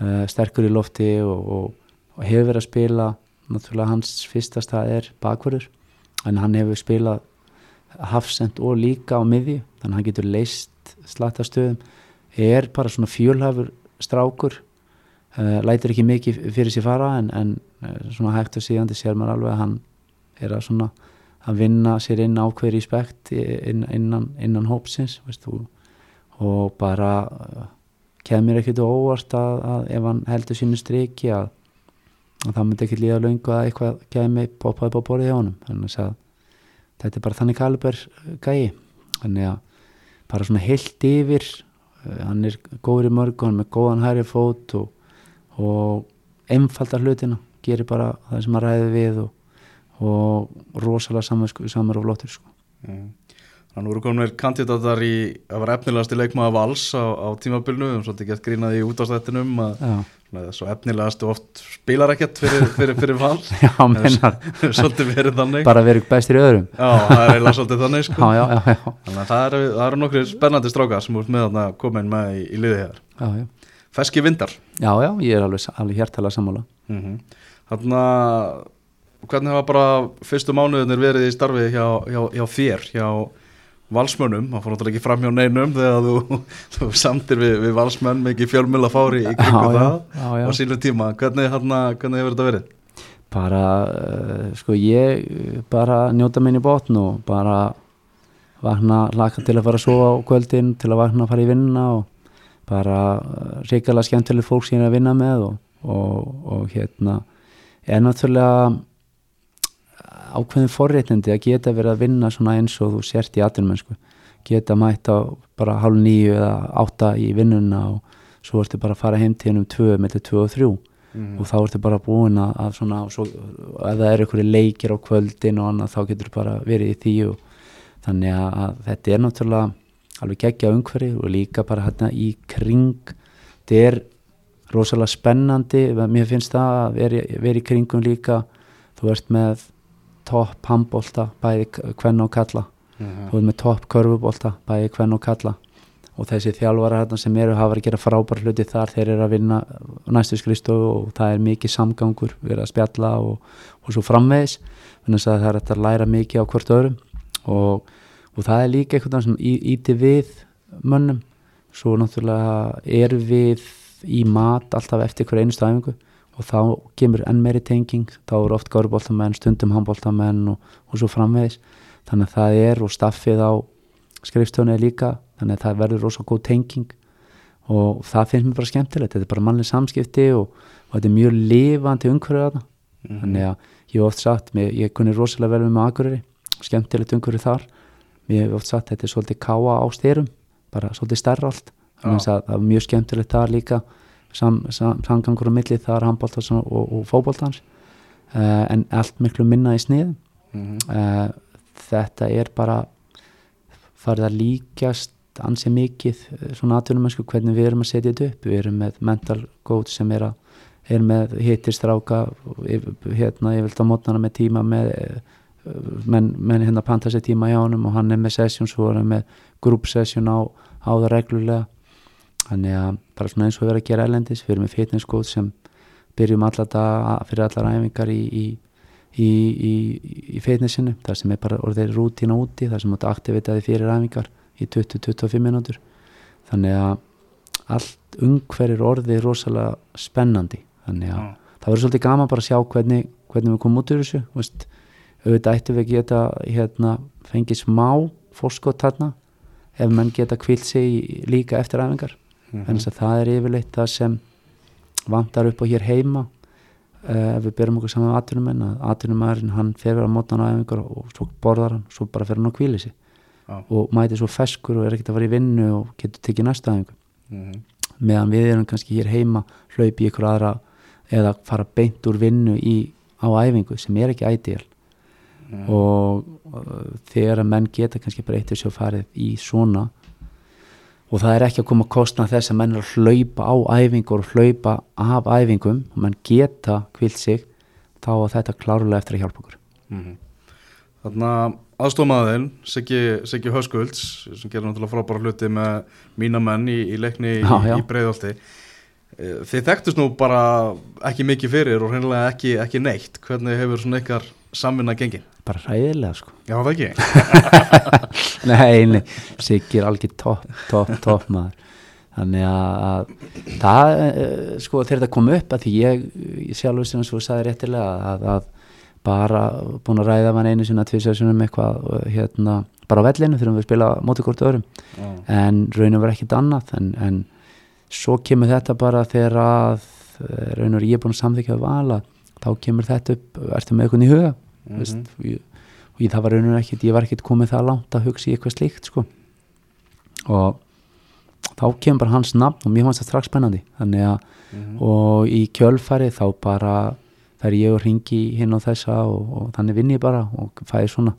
C: uh, sterkur í lofti og, og, og hefur verið að spila. Náttúrulega hans fyrsta stað er bakverður en hann hefur spilað hafsend og líka á miðju þannig að hann getur leist slattastöðum er bara svona fjölhafur strákur uh, lætur ekki mikið fyrir sér fara en, en uh, svona hægt og síðandi sér maður alveg að hann er að svona að vinna sér inn ákveð respekt inn, innan, innan hópsins veist þú. Og bara uh, kemur ekkert á óvart að, að ef hann heldur sínu striki að, að það myndi ekki líða löngu að eitthvað kemi poppaði upp á borðið hjá honum þannig að þetta er bara þannig kaliber gæi þannig að bara svona heilt yfir uh, hann er góður í mörg og hann er með góðan hæri fót og, og einfaldar hlutina gerir bara það sem hann ræði við og, og rosalega samar og flottur sko.
A: mm. Þannig voru komin kandidatar í að vera efnilegasti leikmaða vals á, á tímabilnu, við höfum svolítið gett grínaði í útastættinum að svona, svo efnilegastu oft spilar ekkert fyrir, fyrir, fyrir vals. [laughs]
C: Já mennar [laughs]
A: svolítið verið þannig.
C: Bara verið bestir í öðrum.
A: Já, það er eiginlega svolítið þannig sko.
C: Já, já, já,
A: Þannig að það eru, það eru nokkri spennandi strákar sem út með þarna komin með í, í liði hér
C: já, já.
A: Feski vindar.
C: Já, já, ég er alveg, alveg hjertalega sammála.
A: Mm Þannig að hvernig hafa bara fyrstu mánuðinir verið í starfi hjá, hjá, hjá þér, hjá valsmönnum, það fór náttúrulega ekki fram hjá neinum þegar þú, [laughs] þú samtir við, við valsmenn mikið fjölmjöla fári í kringu
C: Já,
A: það
C: já, já.
A: á sínu tíma, hvernig, hana, hvernig hefur þetta verið?
C: bara, uh, sko ég uh, bara njóta minn í botn og bara vakna, laka til að fara að sofa á kvöldin til að vakna að fara í vinnuna og bara uh, reykjala skemmtileg fólk sem ég er að vinna með og, og, og hérna er náttúrulega ákveðin forréttindi að geta verið að vinna svona eins og þú sért í atvinnmennsku geta mætt á bara hálf nýju eða átta í vinnuna og svo ertu bara að fara heim til hennum tvö með tvö og þrjú.
A: Mm.
C: og þá ertu bara búin að, að svona, og svo, ef það eru einhverju leikir á kvöldin og annað þá getur bara verið í því og þannig að, að þetta er náttúrulega alveg geggja umhverfi og líka bara hérna í kring þetta er rosalega spennandi. Mér finnst það að vera í kringum líka. Þú ert með topp handbólta bæði kvenna og kalla
A: Mhm.
C: þú ert með topp körfubólta bæði kvenna og kalla og þessi þjálfara hérna sem eru hafa að gera frábær hluti þar þeir eru að vinna næstu skristofu og það er mikið samgangur við erum að spjalla og, og svo framvegis. Þannig að það er að læra mikið á hvort öðrum og, og það er líka eitthvað sem í, íti við mönnum. Svo náttúrulega er við í mat alltaf eftir hver einustu æfingu og þá kemur enn meiri tenging þá eru oft gáruboltamenn, stundum handboltamenn og, og svo framvegis. Þannig að það er og staffið á skrifstöðunni líka þannig að það verður rosa góð tenging. Og það finnst mér bara skemmtilegt þetta er bara mannlega samskipti og, og þetta er mjög lifandi umhverfið þarna.
A: Mhm.
C: þannig að ég hef oft sagt mér, ég kunni rosalega vel með Akureyri skemmtilegt umhverfið þar. Mér hef oft sagt þetta er svolítið káa á styrum bara svolítið stærra allt. Þannig að það er mjög skemmtilegt þar líka sam, sam, samgangur á milli þar handbóltans og, og, fótbóltans uh, en allt miklu minna í sniðum.
A: Mhm.
C: uh, þetta er bara farið að líkjast ansi mikið eh, svona atvinnumennsku hvernig við erum að setja þetta upp. Við erum með mental coach sem er, að, er með hittistráka hérna ég vilt á mótnana með tíma með eh, menn, menn hérna panta sér tíma hjá honum og hann er með session svo er hann með group session á, á það reglulega þannig að bara svona eins og erum að gera elendis við erum með fitness coach sem byrjum alla daga fyrir allar æfingar í, í í, í, í fitnessinu þar sem er bara orðið rútína úti þar sem átt aktivitaði fyrir æfingar í 20-25 minútur þannig að allt umhverjir orðið rosalega spennandi. Þannig að
A: Já.
C: það verður svolítið gaman bara að sjá hvernig, hvernig við komum út úr þessu. Veist, auðvitað ættum við geta hérna, fengið smá fórskot þarna ef menn geta kvilt sig líka eftir æfingar
A: Mhm.
C: en þess að það er yfirleitt það sem vantar upp á hér heima uh, ef við berum okkur saman með atvinnumenn að atvinnumæðurinn hann fer vera á mótan á æfingar og, svo borðar hann, svo bara fer hann á kvíli sig
A: Já.
C: og mæti svo feskur og er ekkert að fara í vinnu og getur tekið næsta æfingu
A: Mhm.
C: meðan við erum kannski hér heima hlaup í ykkur aðra eða fara beint úr vinnu í, á æfingu sem er ekki ideal
A: Mhm.
C: og uh, þegar að menn geta kannski breytið sér og farið í svona og það er ekki að koma að kostna þess að menn er að hlaupa á æfingur og hlaupa af æfingum og menn geta kvilt sig þá á þetta klárlega eftir að hjálpa okkur
A: Mhm. Þarna aðstofmaðurinn Siggi, Siggi Höskulds sem gerir náttúrulega frábæra hluti með mína menn í, í leikni
C: Já,
A: í,
C: já.
A: í breiðolti Þið þekktust nú bara ekki mikið fyrir og hreinlega ekki, ekki neitt hvernig hefur svona ykkar samvinna gengin?
C: bara ræðilega sko.
A: Já, það ekki? [laughs]
C: Nei, nei, Siggi er algjör topp, topp, topp maður. Þannig að, að það, eh, sko, þegar þetta kom upp að því ég, ég sjálfur sem svo sagði réttilega að, að bara búin að ræða hann einu sinna tvisar um eitthvað, eh, hérna bara á vellinu þegar við spila móti hvort öðrum.
A: Já.
C: en raunum var ekkit annað en, en svo kemur þetta bara þegar að eh, raunum ég er búin að samþykja að vala þá kemur þetta upp, ertu með eitthvað í huga
A: Mhm.
C: veist, og, ég, og ég, það var raunum ekkit ég var ekkit komið það langt að hugsa í eitthvað slíkt sko. og þá kemur bara hans nafn og mér fannst það strax spennandi. Þannig að
A: Mhm.
C: og í kjölfari þá bara þær ég og ringi hinn á þessa og, og þannig vinn ég bara og fæði svona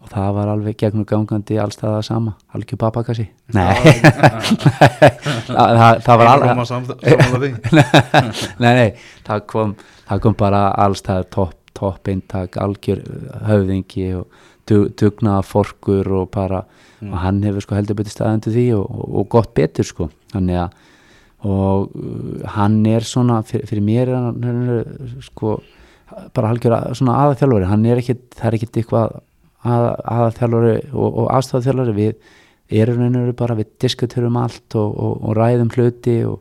C: og það var alveg gegnum gangandi allstaða sama, algjör papakassi. Nei, [laughs] það, það, var alveg [laughs] nei, nei, það kom, það kom bara allstaðar topp top eintak, algjör uh, höfðingi og dug, dugnaða forkur og bara,
A: Mm.
C: og hann hefur sko heldur betur staðandi því og, og, gott betur sko, þannig að og uh, hann er svona fyrir, fyrir mér er hann, hann er, sko bara algjör að- svona aðaþjálfari hann er ekkit, það er ekkit eitthvað að, aðaþjálfari og, og aðstofþjálfari við erum reynur bara við diskuturum allt og, og, og ræðum hluti og,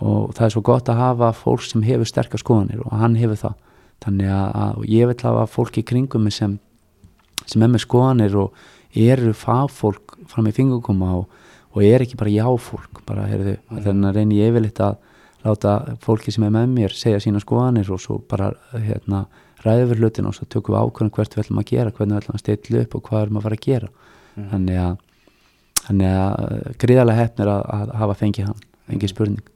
C: og það er svo gott að hafa fólk sem hefur sterkar skoðanir og hann hefur það þannig að, að ég vil hafa fólk í kringum sem, sem er með skoðanir og eru fagfólk fram í fingurkoma og, og er ekki bara jáfólk bara heyrðu,
A: Mhm.
C: þannig að reyni ég yfirleitt að láta fólki sem er með mér segja sína skoðanir og svo bara hérna, ræða við hlutin og svo tökum við ákvörðum hvert við ætlum að gera, hvernig við ætlum að stilla upp og hvað erum að fara að gera
A: Mhm.
C: þannig að, að gríðarlega hefnir að, að hafa fengið hann engin spurning
A: uh,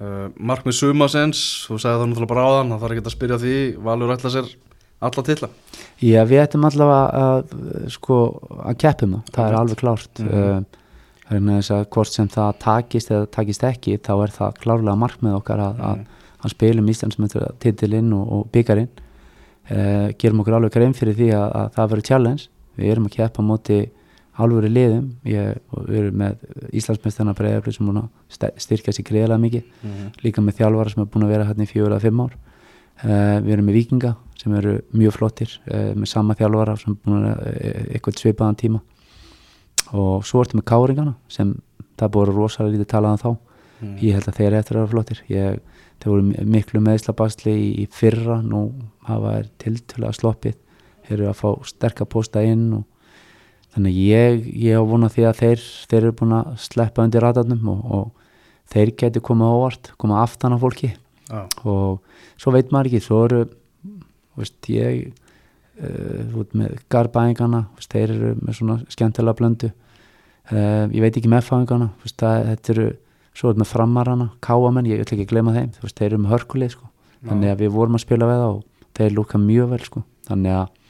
A: Markmið Sumasens, þú sagði það náttúrulega bara áðan það þarf ekki að spyrja því, Valur ætla sér alla titla.
C: Já, við ættum allavega að, sko, að keppum það, það er alveg klárt. Mm
A: Mhm.
C: -hmm. þess að hvort sem það takist eða takist ekki, þá er það klárlega markmið okkar að, að, að spilum Íslandsmyndur titilinn og, og byggarinn uh, gerum okkur alveg grein fyrir því að, að það verður challenge, við erum að keppa á móti alvöru liðum. Ég, og við erum með Íslandsmyndstarna breyðaflið sem búin að st- styrkja sér greiðlega mikið. Líka með þjálfara sem er búin að vera hérna í fjögur að fimm ár. Uh, við erum með vikinga sem eru mjög flottir uh, með sama þjálfara sem er búin að uh, eitthvað svipaðan tíma. Og svo ertu með káringana sem það búin rosalega lítið talað um þá.
A: Mhm.
C: ég held að þeir eru eftir að vera flottir. Ég, þeir voru mi- miklu meðslabastli í, í fyrra, nú hafa er tiltölulega sloppið. Eru að fá sterka posta inn og þannig ég, ég á vona því að þeir, þeir eru búin að sleppa undir ratarnum og, og þeir geti komið á óvart, komið aftan á fólki
A: Já,
C: og svo veit maður ekki svo eru veist, ég uh, út með garbæðingana þeir eru með svona skemmtilega blöndu uh, ég veit ekki með fæðingana veist, það, þetta eru svo er með framarana, káamenn, ég ætla ekki að glema þeim veist, þeir eru með hörkulið sko. þannig að við vorum að spila við það og þeir lúka mjög vel sko. þannig að,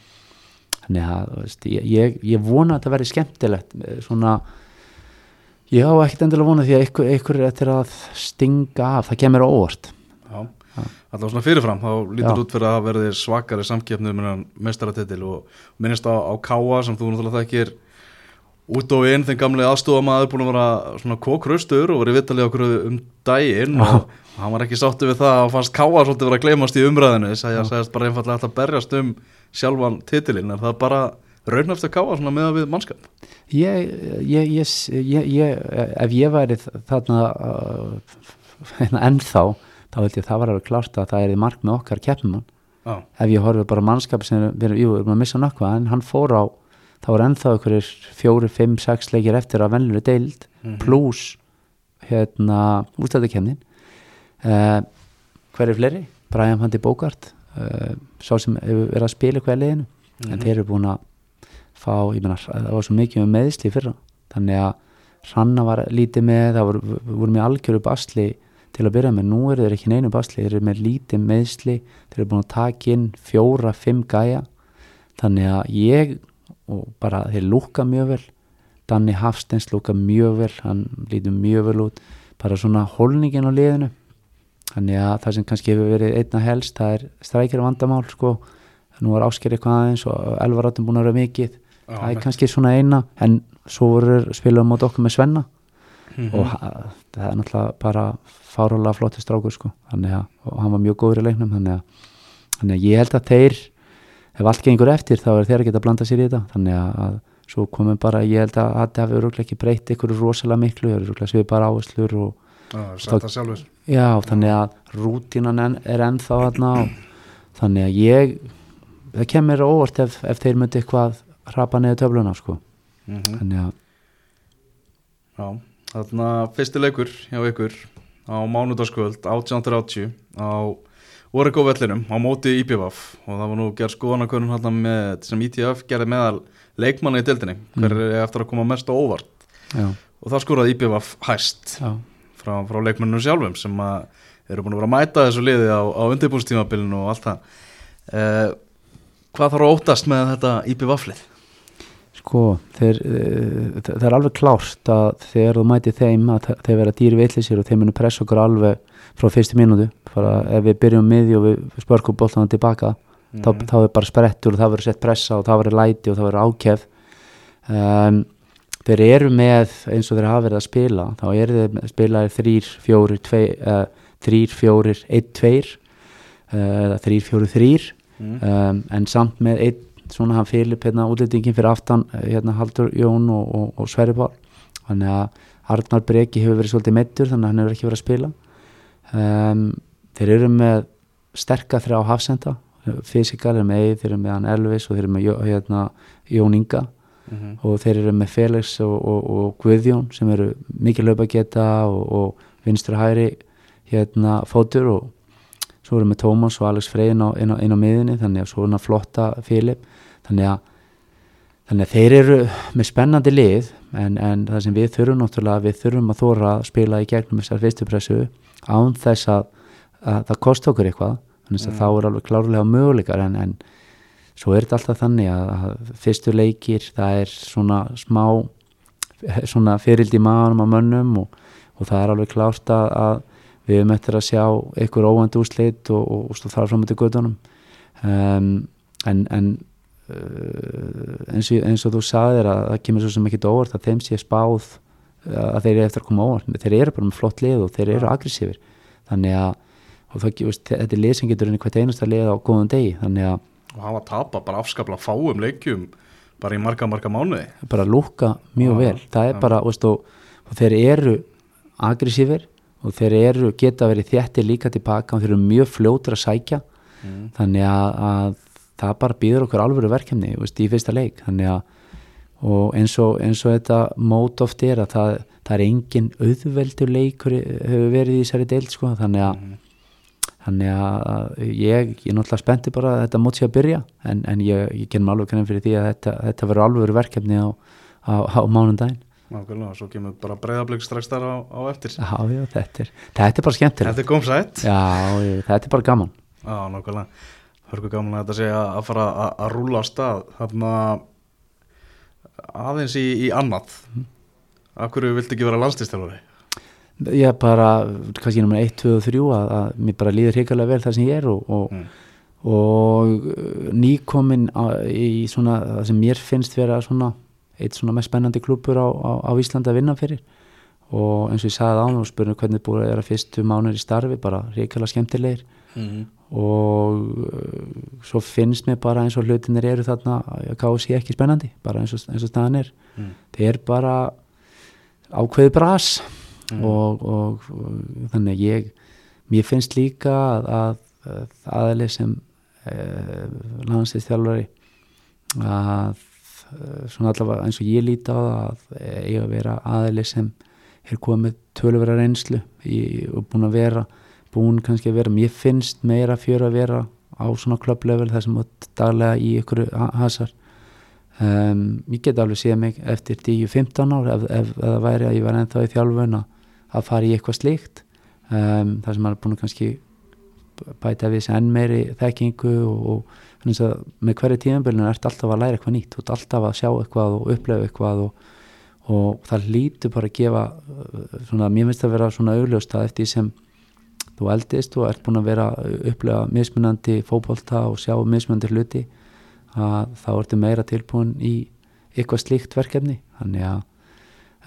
C: þannig að veist, ég, ég, ég vona að þetta verði skemmtilegt eh, svona ég á ekkert endilega vona því að ykkur, ykkur er eftir að stinga af, það kemur óvart.
A: Já. Alltaf svona fyrirfram, þá lítur
C: Já.
A: út fyrir að verði svakari samkeppnið með mestaratitil og minnist á, á Káa sem þú náttúrulega þekkir út og inn, þenn gamli aðstofamaður búin að vera svona kókraustur og verið vittalið okkur um daginn og hann var ekki sáttu við það að fannst Káa svolítið vera að gleymast í umræðinu segja, segist bara einfallega að berjast um sjálfan titilinn, er það bara raunaftur Káa svona með við mannskap?
C: ég, ég, ég, ég, ég ef ég væri þarna uh, [laughs] ennþá þá held ég að það var alveg klárt að það er í mark með okkar keppnumann
A: Já,
C: ef ég horfi bara mannskap sem við erum, að missa nokkuð en hann fór á þá var ennþá ykkur fjóri, fimm, sex leikir eftir að venlur deild
A: Mhm.
C: pluss hérna úrstæðakefnin uh, hver er fleiri? Brian Handi Bókart uh, sá sem verið að spila eitthvað í liðinu. En þeir eru búin að fá, ég meina, það var svo mikið um meðsli fyrra, þannig að Ranna var lítið með, það voru, voru með algjöru basli til að byrja með. Nú eru þeir ekki neinu basli, þeir eru með lítið meðsli, þeir eru búin að taka inn fjóra, fimm gæja. Þannig að ég og bara þeir lúka mjög vel. Danni Hafstens lúka mjög vel hann lítur mjög vel út. Bara svona holningin á liðinu þannig að það sem kannski hefur verið einna helst það er strækjara vandamál sko. Nú var ásker eitthvað aðeins og elvarátum búin að vera mikið.
A: Já,
C: það er kannski svona eina en svo voru spilaðum mot okkur með Svenna.
A: Mhm.
C: og ha- það er náttúrulega bara fárálega flotti strákur sko. Þannig að og hann var mjög góður í leiknum þannig að, þannig að ég held að þeir ef allt gengur eftir þá er þeir að geta að blanda sér í þetta. Þannig að, svo komum bara ég held að þetta hafi öruglega ekki breytt ykkur rosalega miklu, það eru öruglega svið bara áherslur og
A: Sjálfur.
C: Já, þannig að rútínan en, er ennþá og þannig að ég það kemur óvart ef, ef þeir myndi eitthvað hrapa neður töfluna sko.
A: Mhm.
C: þannig að
A: Já, þarna fyrsti leikur hjá ykkur á mánudaskvöld 18.30 á Origo vellinum á móti IPVF og það var nú gerð skoðanakönnun hérna með sem ITF gerði meðal leikmanna í deildinni. Hver er eftir að koma mest á óvart?
C: Já,
A: og það skoraði IPVF hæst.
C: Já,
A: frá, frá leikmannunum sjálfum sem eru búin að vera að mæta þessu liði á, á undirbúnstímabilinu og allt það. Eh, Hvað þarf að óttast með þetta IPVF-lið?
C: sko þeir, uh, það er alveg klárt að þegar þú mæti þeim að þe- þeir vera dýri vitlisir og þeir munu pressa okkur alveg frá fyrstu mínútu. Bara ef við byrjum miði og við spörkum boltan tilbaka þá, þá er bara sprettur og það verður sett pressa og það verður læti og það verður ákjef um, þeir eru með eins og þeir hafa verið að spila þá eru þeir uh, þrýr, fjórir, einn, tveir uh, þrýr, fjórir, þrýr
A: Mm.
C: um, en samt með einn svona hann Filip hérna útlendingin fyrir aftan eh, hérna Haldur Jón og, og, og Sverri Pál. Þannig að Arnar Breki hefur verið svolítið meittur þannig að hann hefur ekki verið að spila. Um, þeir eru með sterka þrjá hafsenda fysikal er með Eið, þeir eru með Elvis og þeir eru með hérna, Jón Inga
A: Mhm.
C: og þeir eru með Felix og, og, og Guðjón sem eru mikið löpa geta og, og vinstur hæri hérna fótur og svo erum við Tómas og Alex Frey inn á, inn á, inn á miðinni þannig að svona flotta Filip þannig að, þannig að þeir eru með spennandi lið en, en það sem við þurfum náttúrulega við þurfum að þóra að spila í gegnum þessar fyrstu pressu án þess að, að það kosti okkur eitthvað þannig að
A: Mm.
C: þá er alveg klárlega möguleikar en, en svo er þetta alltaf þannig að, að fyrstu leikir það er svona smá svona fyrild í maðanum á mönnum og, og það er alveg klárt að, að við höfum eftir að sjá einhver óvænt úrslit og, og, og stóð þar fram til gödunum um, en, en uh, eins, og, eins og þú sagðir að það kemur svo sem ekki óvart að þeim sé spáð að þeir eru eftir að koma óvart. Þeir eru bara með flott lið og þeir eru aggressífir þannig að það, þetta er lið sem getur í hvert einasta lið á góðum degi. Þannig að
A: og hafa tapa bara afskaplega fáum leikjum bara í marga marga mánuði.
C: Bara lúka mjög vel. Það er bara, veist, og, og þeir eru aggressífir og þeir eru geta verið þéttir líka tilbaka og þeir eru mjög fljótur að sækja.
A: Mm.
C: þannig að, að það bara býður okkur alvöru verkefni veist, í fyrsta leik. Þannig að og eins og, eins og þetta mót oft er að það, það er engin auðveldur leikur hefur verið í þessari deild sko, þannig að
A: Mhm.
C: Þannig að ég, ég er náttúrulega spennti bara að þetta mót sé að byrja en, en ég, ég kennum alveg kannan fyrir því að þetta, þetta verður alveg verkefni á, á, á mánundaginn
A: Nákvæmlega, svo kemur bara breyðablík strax þar á, á eftir.
C: Já, já, þetta er, þetta er bara skemmtilegt.
A: Þetta er gómsætt
C: já, ég, þetta er bara gaman.
A: Já, nákvæmlega. Hörku gaman að þetta sé að fara að, rúla á stað. Þarna aðeins í, í annað. Af hverju viltu ekki vera landslistjálfari?
C: Ég bara, kannski nummer 1, 2 og 3 að, að mér bara líður hrikalega vel það sem ég er og, og,
A: Mm.
C: og uh, nýkomin á, í svona, það sem mér finnst vera svona, eitt svona mest spennandi klúpur á, á, á Íslandi að vinna fyrir og eins og ég sagði án og spurning hvernig búið að vera fyrstu mánuður í starfi bara hrikalega skemmtilegir
A: Mm.
C: og uh, svo finnst mér bara eins og hlutinir eru þarna að kási ekki spennandi, bara eins og, eins og staðan er
A: Mm.
C: þeir er bara ákveði bras
A: Mm.
C: og, og, og þannig að ég mér finnst líka að, að, að aðli sem uh, landslýstjálfari að uh, svona allavega eins og ég líti á það að eiga að vera aðli sem er komið töluvera reynslu í, og búin að vera búin kannski að vera mér finnst meira fjör að vera á svona klubblevel þar sem út daglega í ykkur hasar um, ég get alveg séð mig eftir 10-15 ár ef, ef, ef það væri að ég var ennþá í þjálfun að, að fara í eitthvað slíkt. Um, þar sem maður er búin að kannski bæta við þessi enn meiri þekkingu og, og með hverju tímanbölinu ert alltaf að læra eitthvað nýtt, ert alltaf að sjá eitthvað og upplefa eitthvað og, og það lítur bara að gefa svona, mér finnst það að vera svona augljóst að eftir sem þú eldist og ert búin að vera upplega mismunandi fókbólta og sjá mismunandi hluti að þá ertu meira tilbúin í eitthvað slíkt verkefni. Þannig að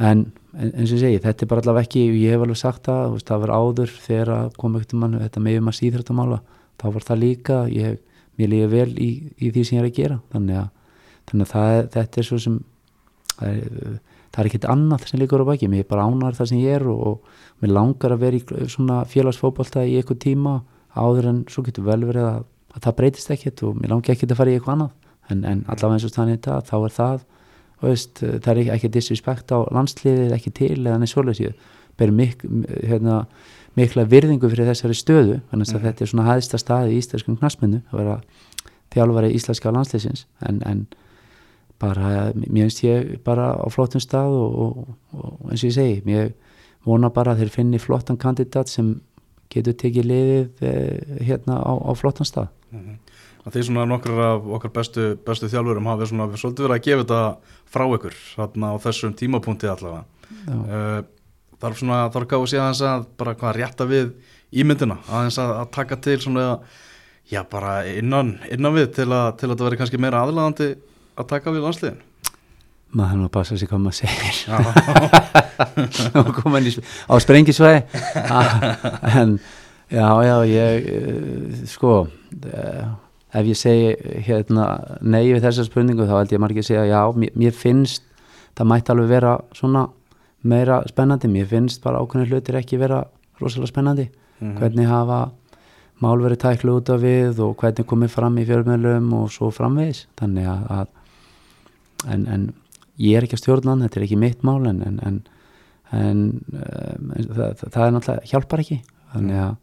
C: en eins og ég segi, þetta er bara allavega ekki ég hef alveg sagt það, veist, það var áður þegar kom ekkert mann, þetta meðum að síðrættamála þá var það líka ég, mér líka vel í, í því sem ég er að gera. Þannig að, þannig að það, þetta er svo sem það er, það er ekkert annað sem líkur á baki, mér er bara ánar það sem ég er og, og mér langar að vera í svona félagsfókbalta í eitthvað tíma áður en svo getur vel verið að, að það breytist ekkert og mér langar ekkert að fara í eitthvað annað. En, en allavega eins og þannig þetta þá er það veist, það er ekki disrespekt á landsliðið ekki til eða neins svolítið ber mik, hérna, mikla virðingu fyrir þessari stöðu þannig að mm. þetta er svona hæðista staði í íslenskum knasmennu að vera þjálfari íslenska landsliðsins en, en bara, mér finnst ég bara á flottum stað og, og, og eins og ég segi, mér vona bara að þeir finni flottan kandidat sem getur tekið liðið eh, hérna á, á flottan stað mm -hmm.
A: Því svona nokkur af okkar bestu, bestu þjálfurum hafi svona svolítið verið að gefa þetta frá ykkur þarna á þessum tímapunkti allavega. Uh, þarf svona, þarf gáðu að segja aðeins að bara hvað rétta við ímyndina, aðeins að, að taka til svona, já bara innan, innan við til að, til að þetta veri kannski meira aðlæðandi að taka við landsliðin.
C: Maður hann að passa sig hvað maður segir. [laughs] og koma inn á sprengisvæði. [laughs] en já, já, ég, eh, sko, það eh, ef ég segi hérna, nei við þessa spurningu þá held ég margir að segja já, mér, mér finnst það mætti alveg vera svona meira spennandi, mér finnst bara ákveðin hlutir ekki vera rosalega spennandi. Mm -hmm. hvernig hafa mál verið tæklu út af við og hvernig komið fram í fjörmjölum og svo framvegis. Þannig að, að en, en ég er ekki að stjórna þetta er ekki mitt mál en, en, en um, það, það, það er náttúrulega hjálpar ekki. Þannig að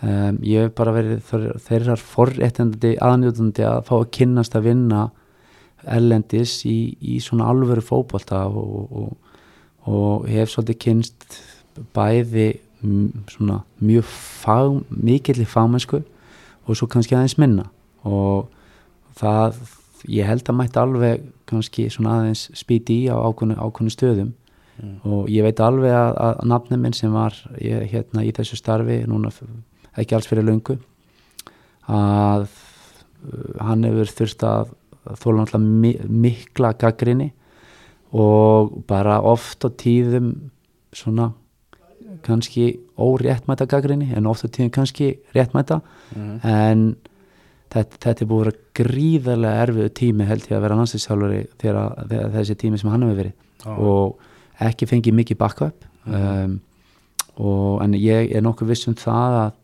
C: Um, ég hef bara verið þeirrar forréttandi aðnjóðandi að fá að kynnast að vinna ellendis í, í svona alvöru fókbalta og, og, og hef svolítið kynst bæði svona mjög fag, mikill í fagmennsku og svo kannski aðeins minna og það, ég held að mætti alveg kannski svona aðeins spíti í á ákvönu stöðum mm. og ég veit alveg að, að nafnum minn sem var ég, hérna í þessu starfi núna ekki alls fyrir löngu að uh, hann hefur þurft að þóla náttúrulega mikla gaggrinni og bara oft á tíðum svona kannski óréttmæta gaggrinni en oft á tíðum kannski réttmæta mm. en þetta, þetta er búið að vera gríðarlega erfiðu tími held ég að vera landslýstjálfari þegar, þessi tími sem hann hefur verið oh. og ekki fengið mikið backup mm. um, og en ég er nokkuð viss um það að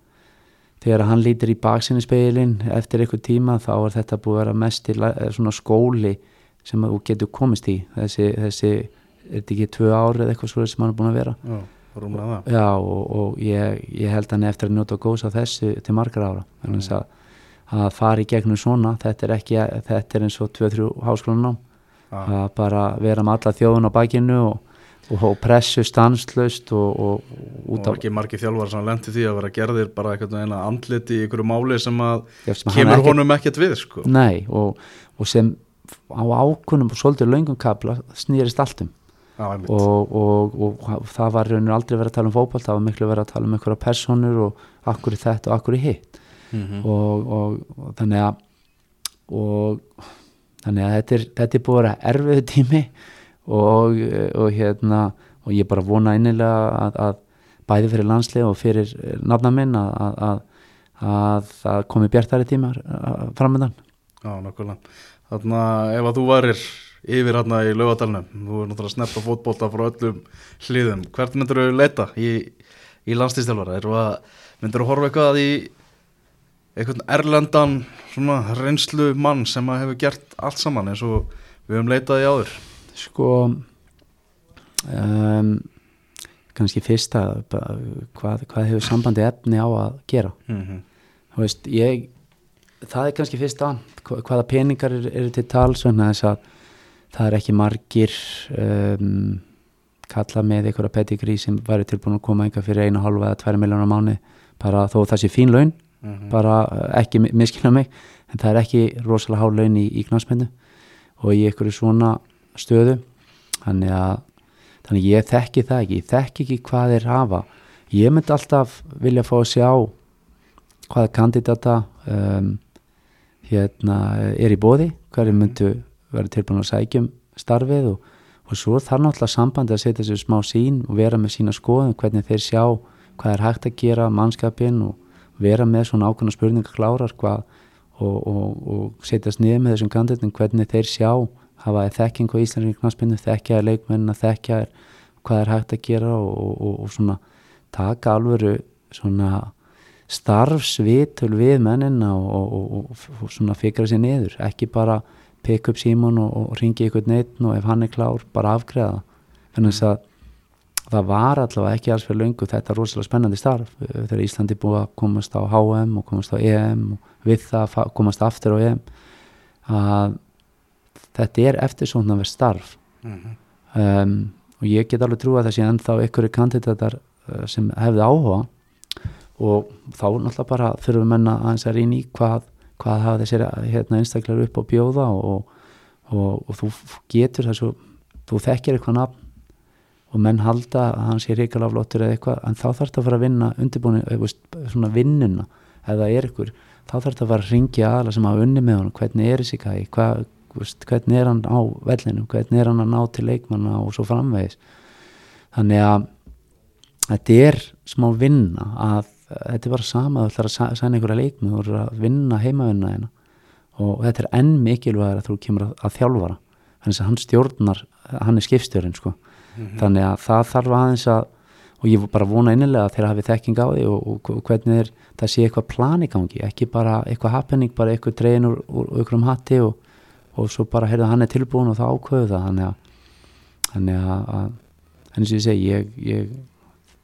C: þegar hann lítir í baksinni speilin eftir eitthvað tíma þá er þetta búið að vera mest í svona skóli sem þú getur komist í. Þessi, þessi er þetta ekki tvö árið eða eitthvað svona sem hann er búin að vera?
A: Já,
C: Já og, og ég, ég held hann eftir að njóta góðs á þessu til margar ára. Mm. að, að fara í gegnum svona þetta er ekki, þetta er eins og 2-3 háskólanum að bara vera með alla þjóðun á bakinu og og pressu stanslust og, og
A: af og ekki margi þjálfar sem lendi því að vera gerðir bara eitthvað eina andlit í einhverju máli sem að sem kemur ekki, honum ekkert við sko.
C: Nei og, og sem á ákunum og svolítið laungum kabla snýrist alltum
A: Já,
C: og, og það var raunir aldrei verið að tala um fókbalt, það var miklu verið að tala um einhverja personur og akkur í þetta og akkur í hitt mm -hmm. og þannig að og þannig að þetta er, þetta er búið að vera erfiðu tími og, og hérna og ég bara vona einnilega að, að bæði fyrir landslega og fyrir nafna minn að, að, að það komi bjartari tímar framöndan
A: Já, nákvæmlega Þannig að ef að þú varir yfir hérna í lögadalunum, þú er náttúrulega að sneppa fótbólta frá öllum hliðum, hvert myndur þú leita í, í landslýstjálfara? Myndur þú horfa eitthvað í einhvern erlendan reynslu mann sem að hefur gert allt saman eins og við hefum leitað í áður?
C: Sko um, kannski fyrsta hvað, hvað hefur sambandi efni á að gera?
A: Mm
C: þú veist, ég það er kannski fyrsta, hva- hvaða peningar eru, eru til tals það er ekki margir um, kalla með einhverja pedigrí sem væri tilbúin að koma einhver fyrir einu hálfa eða tværi miljónar mánu bara þó það sé fín laun
A: Mhm.
C: bara eh, ekki mi- miskilja mig en það er ekki rosalega há laun í, í knásmennu og í einhverju svona stöðu. Þannig að þannig ég þekki það ekki, ég þekki ekki hvað þeir hafa. Ég myndi alltaf vilja fá að sjá hvaða kandidata um, hérna er í bóði hverju myndu vera tilbúin að sækjum starfið og, og svo þarf náttúrulega sambandi að setja sér smá sín og vera með sína skoðum hvernig þeir sjá hvað er hægt að gera mannskapin og vera með svona ákveðna spurningar klárar hvað og, og, og setjast niður með þessum kandidatum hvernig þeir sjá hafa þekking á Íslandinu knaspinu, þekkja er leikmenn þekkja er hvað er hægt að gera og, og, og svona taka alvöru svona starfsvitul við mennina og, og, og svona fikra sér niður. Ekki bara peka upp símon og, og ringi ykkur neitt og ef hann er klár bara afgreða þannig þess að það var allavega ekki alls fyrir löngu þetta er rosalega spennandi starf. Þegar Íslandi búið að komast á HM og komast á EM og við það komast aftur á EM að þetta er eftirsóknarverð starf.
A: Mhm.
C: um, og ég get alveg trú að það sé ennþá ykkur kandidatar uh, sem hefði áhuga. Og þá náttúrulega bara þurfum menna aðeins að rýna í hvað, hvað hafa þessir hérna, einstaklega upp á bjóða og, og, og þú getur þessu þú þekkir eitthvað nafn og menn halda að hann sé ríkala flottur eða eitthvað, en þá þarf þetta að fara að vinna undirbúin, svona vinnuna. Það er ykkur, þá þarf þetta að fara að ringja aðla sem hafa unni með honum, hvernig er þessi gæi, hvað, veist, hvernig er hann á vellinu, hvernig er hann að ná til leikmanna og svo framvegis. Þannig að þetta er smá vinna að þetta er bara sama þú ætlar að sæ- sæna einhverja leikmenn þú ætlar að vinna heimavinna hérna og þetta er enn mikilvægur að þú kemur að, að þjálfara. Þannig að hann stjórnar, hann er skipstjórinn sko. Þannig að það þarf aðeins að og ég bara vona innilega að þeirra hafi þekking á því og, og, og hvernig er, það sé eitthvað plan í gangi, ekki bara eitthvað happening, bara eitthvað dregin úr, úr, úr ykkur um hatti og, og svo bara heyrðu hann er tilbúin og það ákveðu það. Þannig að þannig að, að þannig sem ég segi, ég, ég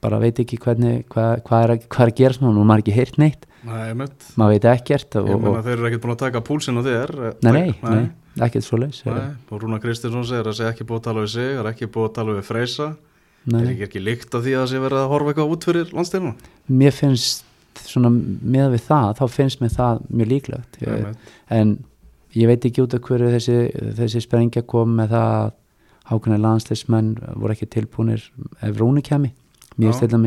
C: bara veit ekki hvernig, hvað, hvað, er, hvað er að gera svona, er maður ekki heyrt neitt.
A: Nei,
C: maður veit ekkert og,
A: Ég
C: og,
A: meina þeir eru ekkert búin að taka púlsinn á þér eh,
C: nei, nei, nei, ekkert svo leys
A: Nei, og Rúna Kristinsson segir að það sé ekki búið að tala við sig, það er ekki búið að tala við Freysa.
C: Nei,
A: er ekki líkt af því að það sé verið að horfa eitthvað út fyrir landstyrna
C: mér finnst svona með við það, þá finnst mér það mjög líklegt. Ég, en ég veit ekki út af hverju þessi, þessi sprengja kom með það að hákunni landsleismenn voru ekki tilbúinir ef Rúni kemi mér finnst þetta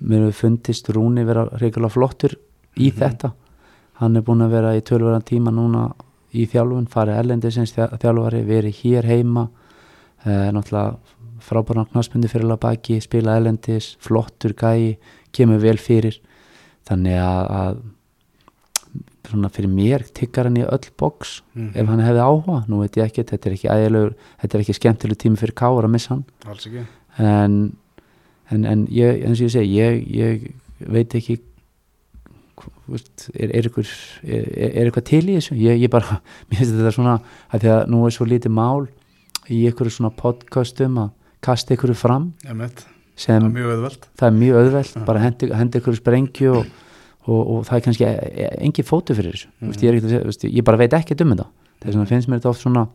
C: mér hefur fundist Rúni vera reyngulega flottur í
A: Mhm.
C: þetta. Hann er búin að vera í tölverðan tíma núna í þjálfun, farið erlendisins þjálfari, verið hér heima. Eh, náttúrulega frábæran knarsmyndi fyrir að baki, spila erlendis flottur gæi, kemur vel fyrir. Þannig að, að svona fyrir mér tikkar hann í öll box
A: Mhm.
C: ef hann hefði áhuga, nú veit ég ekki þetta er ekki æðilegur, þetta er ekki skemmtileg tími fyrir káar að missa hann. En, en, en ég, eins og ég segi ég, ég veit ekki er, er, ykkur, er, er eitthvað til í þessu? Ég, ég bara, [laughs] mér finnst þetta svona að því að nú er svo lítið mál í ykkur svona podcastum að kasta ykkur fram. Sem
A: Það er mjög
C: er
A: Já.
C: bara hendi ykkur sprengju og, og, og það er kannski engin fótu fyrir þessu, mm. veist, ég, er að segja, veist, ég bara veit ekki um þetta. Þess vegna finnst mér þetta oft svona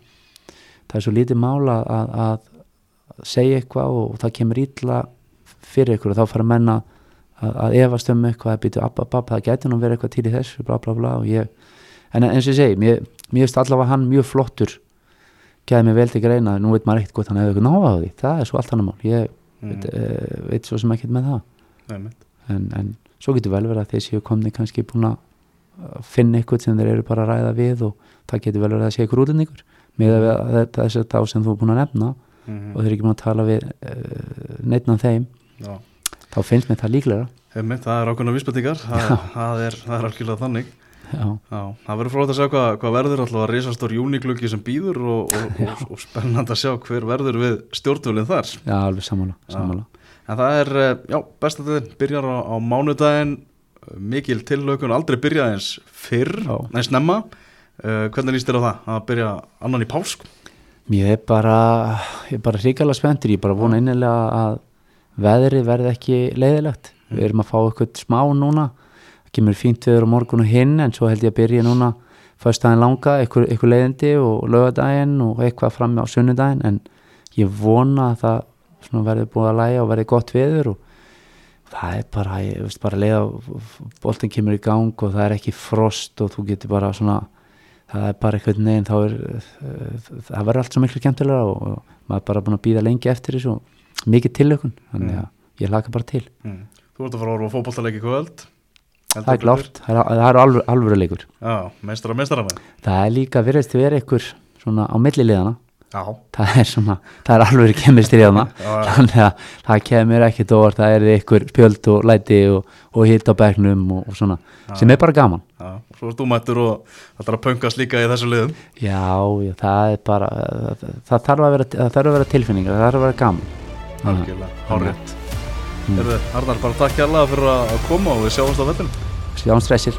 C: það er svo lítið mál að, að, að segja eitthvað og, það kemur illa fyrir ykkur og þá fara menna að, að efast um eitthvað að býtu app, app, app, það getur nú verið eitthvað til í þessu bla bla bla og ég en eins og ég segi, mér, mér finnst allavega hann mjög flottur. Gæði mig vel til greina nú veit maður ekkert hvort hann hefði eitthvað náða á því. Það er svo allt hann mál, ég
A: Mm.
C: veit, uh, veit svo sem ekkert með það. En, en svo getur vel verið að þeir séu komni kannski búin að finna eitthvað sem þeir eru bara að ræða við og það getur vel verið að sé ykkur útlendingur. Með þess að þá sem þú er búin að nefna
A: Mhm.
C: og þeir eru ekki búin að tala við uh, neitt af þeim
A: Já.
C: þá finnst mér það líklega
A: Einmitt, það er ákveðna vísbendingar. Það, það, er, er algjörlega þannig.
C: Já,
A: Já, það verður frólægt að sjá hvað, hvað verður. Alltaf að risastór júnikluggi sem býður og, og, og, og spennand að sjá hver verður við stjórnvölinn þar.
C: Já, alveg sammála.
A: En það er, eh, já, bestaðin byrjar á, á mánudaginn, eh, mikil tillaukun, aldrei byrjað eins fyrr, neins snemma. Uh, hvernig líst þér á það að byrja annan í pásk?
C: Mér er bara, ég er bara hrikalega spenntur, ég er bara vona innilega að, veðri verði ekki leiðilegt við erum að fá eitthvað smá núna. Það kemur fínt viður á morgun og hinn en svo held ég að byrja núna föstudaginn langa, eitthvað leiðindi og lögadaginn og eitthvað fram á sunnudaginn. En ég vona að það verði búið að læja og verði gott viður og það er bara, ég veist bara leið að boltin kemur í gang og það er ekki frost og þú getur bara svona það er bara eitthvað neginn þá er það verður allt svo miklu kemtilega og, og maður er bara búin að býða lengi eftir þessu og mikið tilökun þannig að ég laka bara til.
A: Mm. Þú ert að fara að orfa fótballtaleiki kvöld.
C: Það er klárt, það er, það er alvöru, leikur
A: Já, meistara meistarana
C: það er líka virðist að vera ykkur svona á milliliðana
A: Já,
C: það er svona, það er alvöru kemistir í [laughs]
A: Já, já.
C: þannig að það kemur ekkert óvart það er ykkur spjöld og læti og, og hitt á bekknum og, og svona sem er bara gaman.
A: Já, svo ert þú mættur og það er að pöngast líka í þessu liðum.
C: Já, já það er bara það, það, þarf að vera, það þarf að vera tilfinningar það þarf að vera gaman.
A: Algjörlega, hárétt mm. Arnar, bara takk hjá fyrir að koma og við sjáumst á vettinu
C: sjáum stressir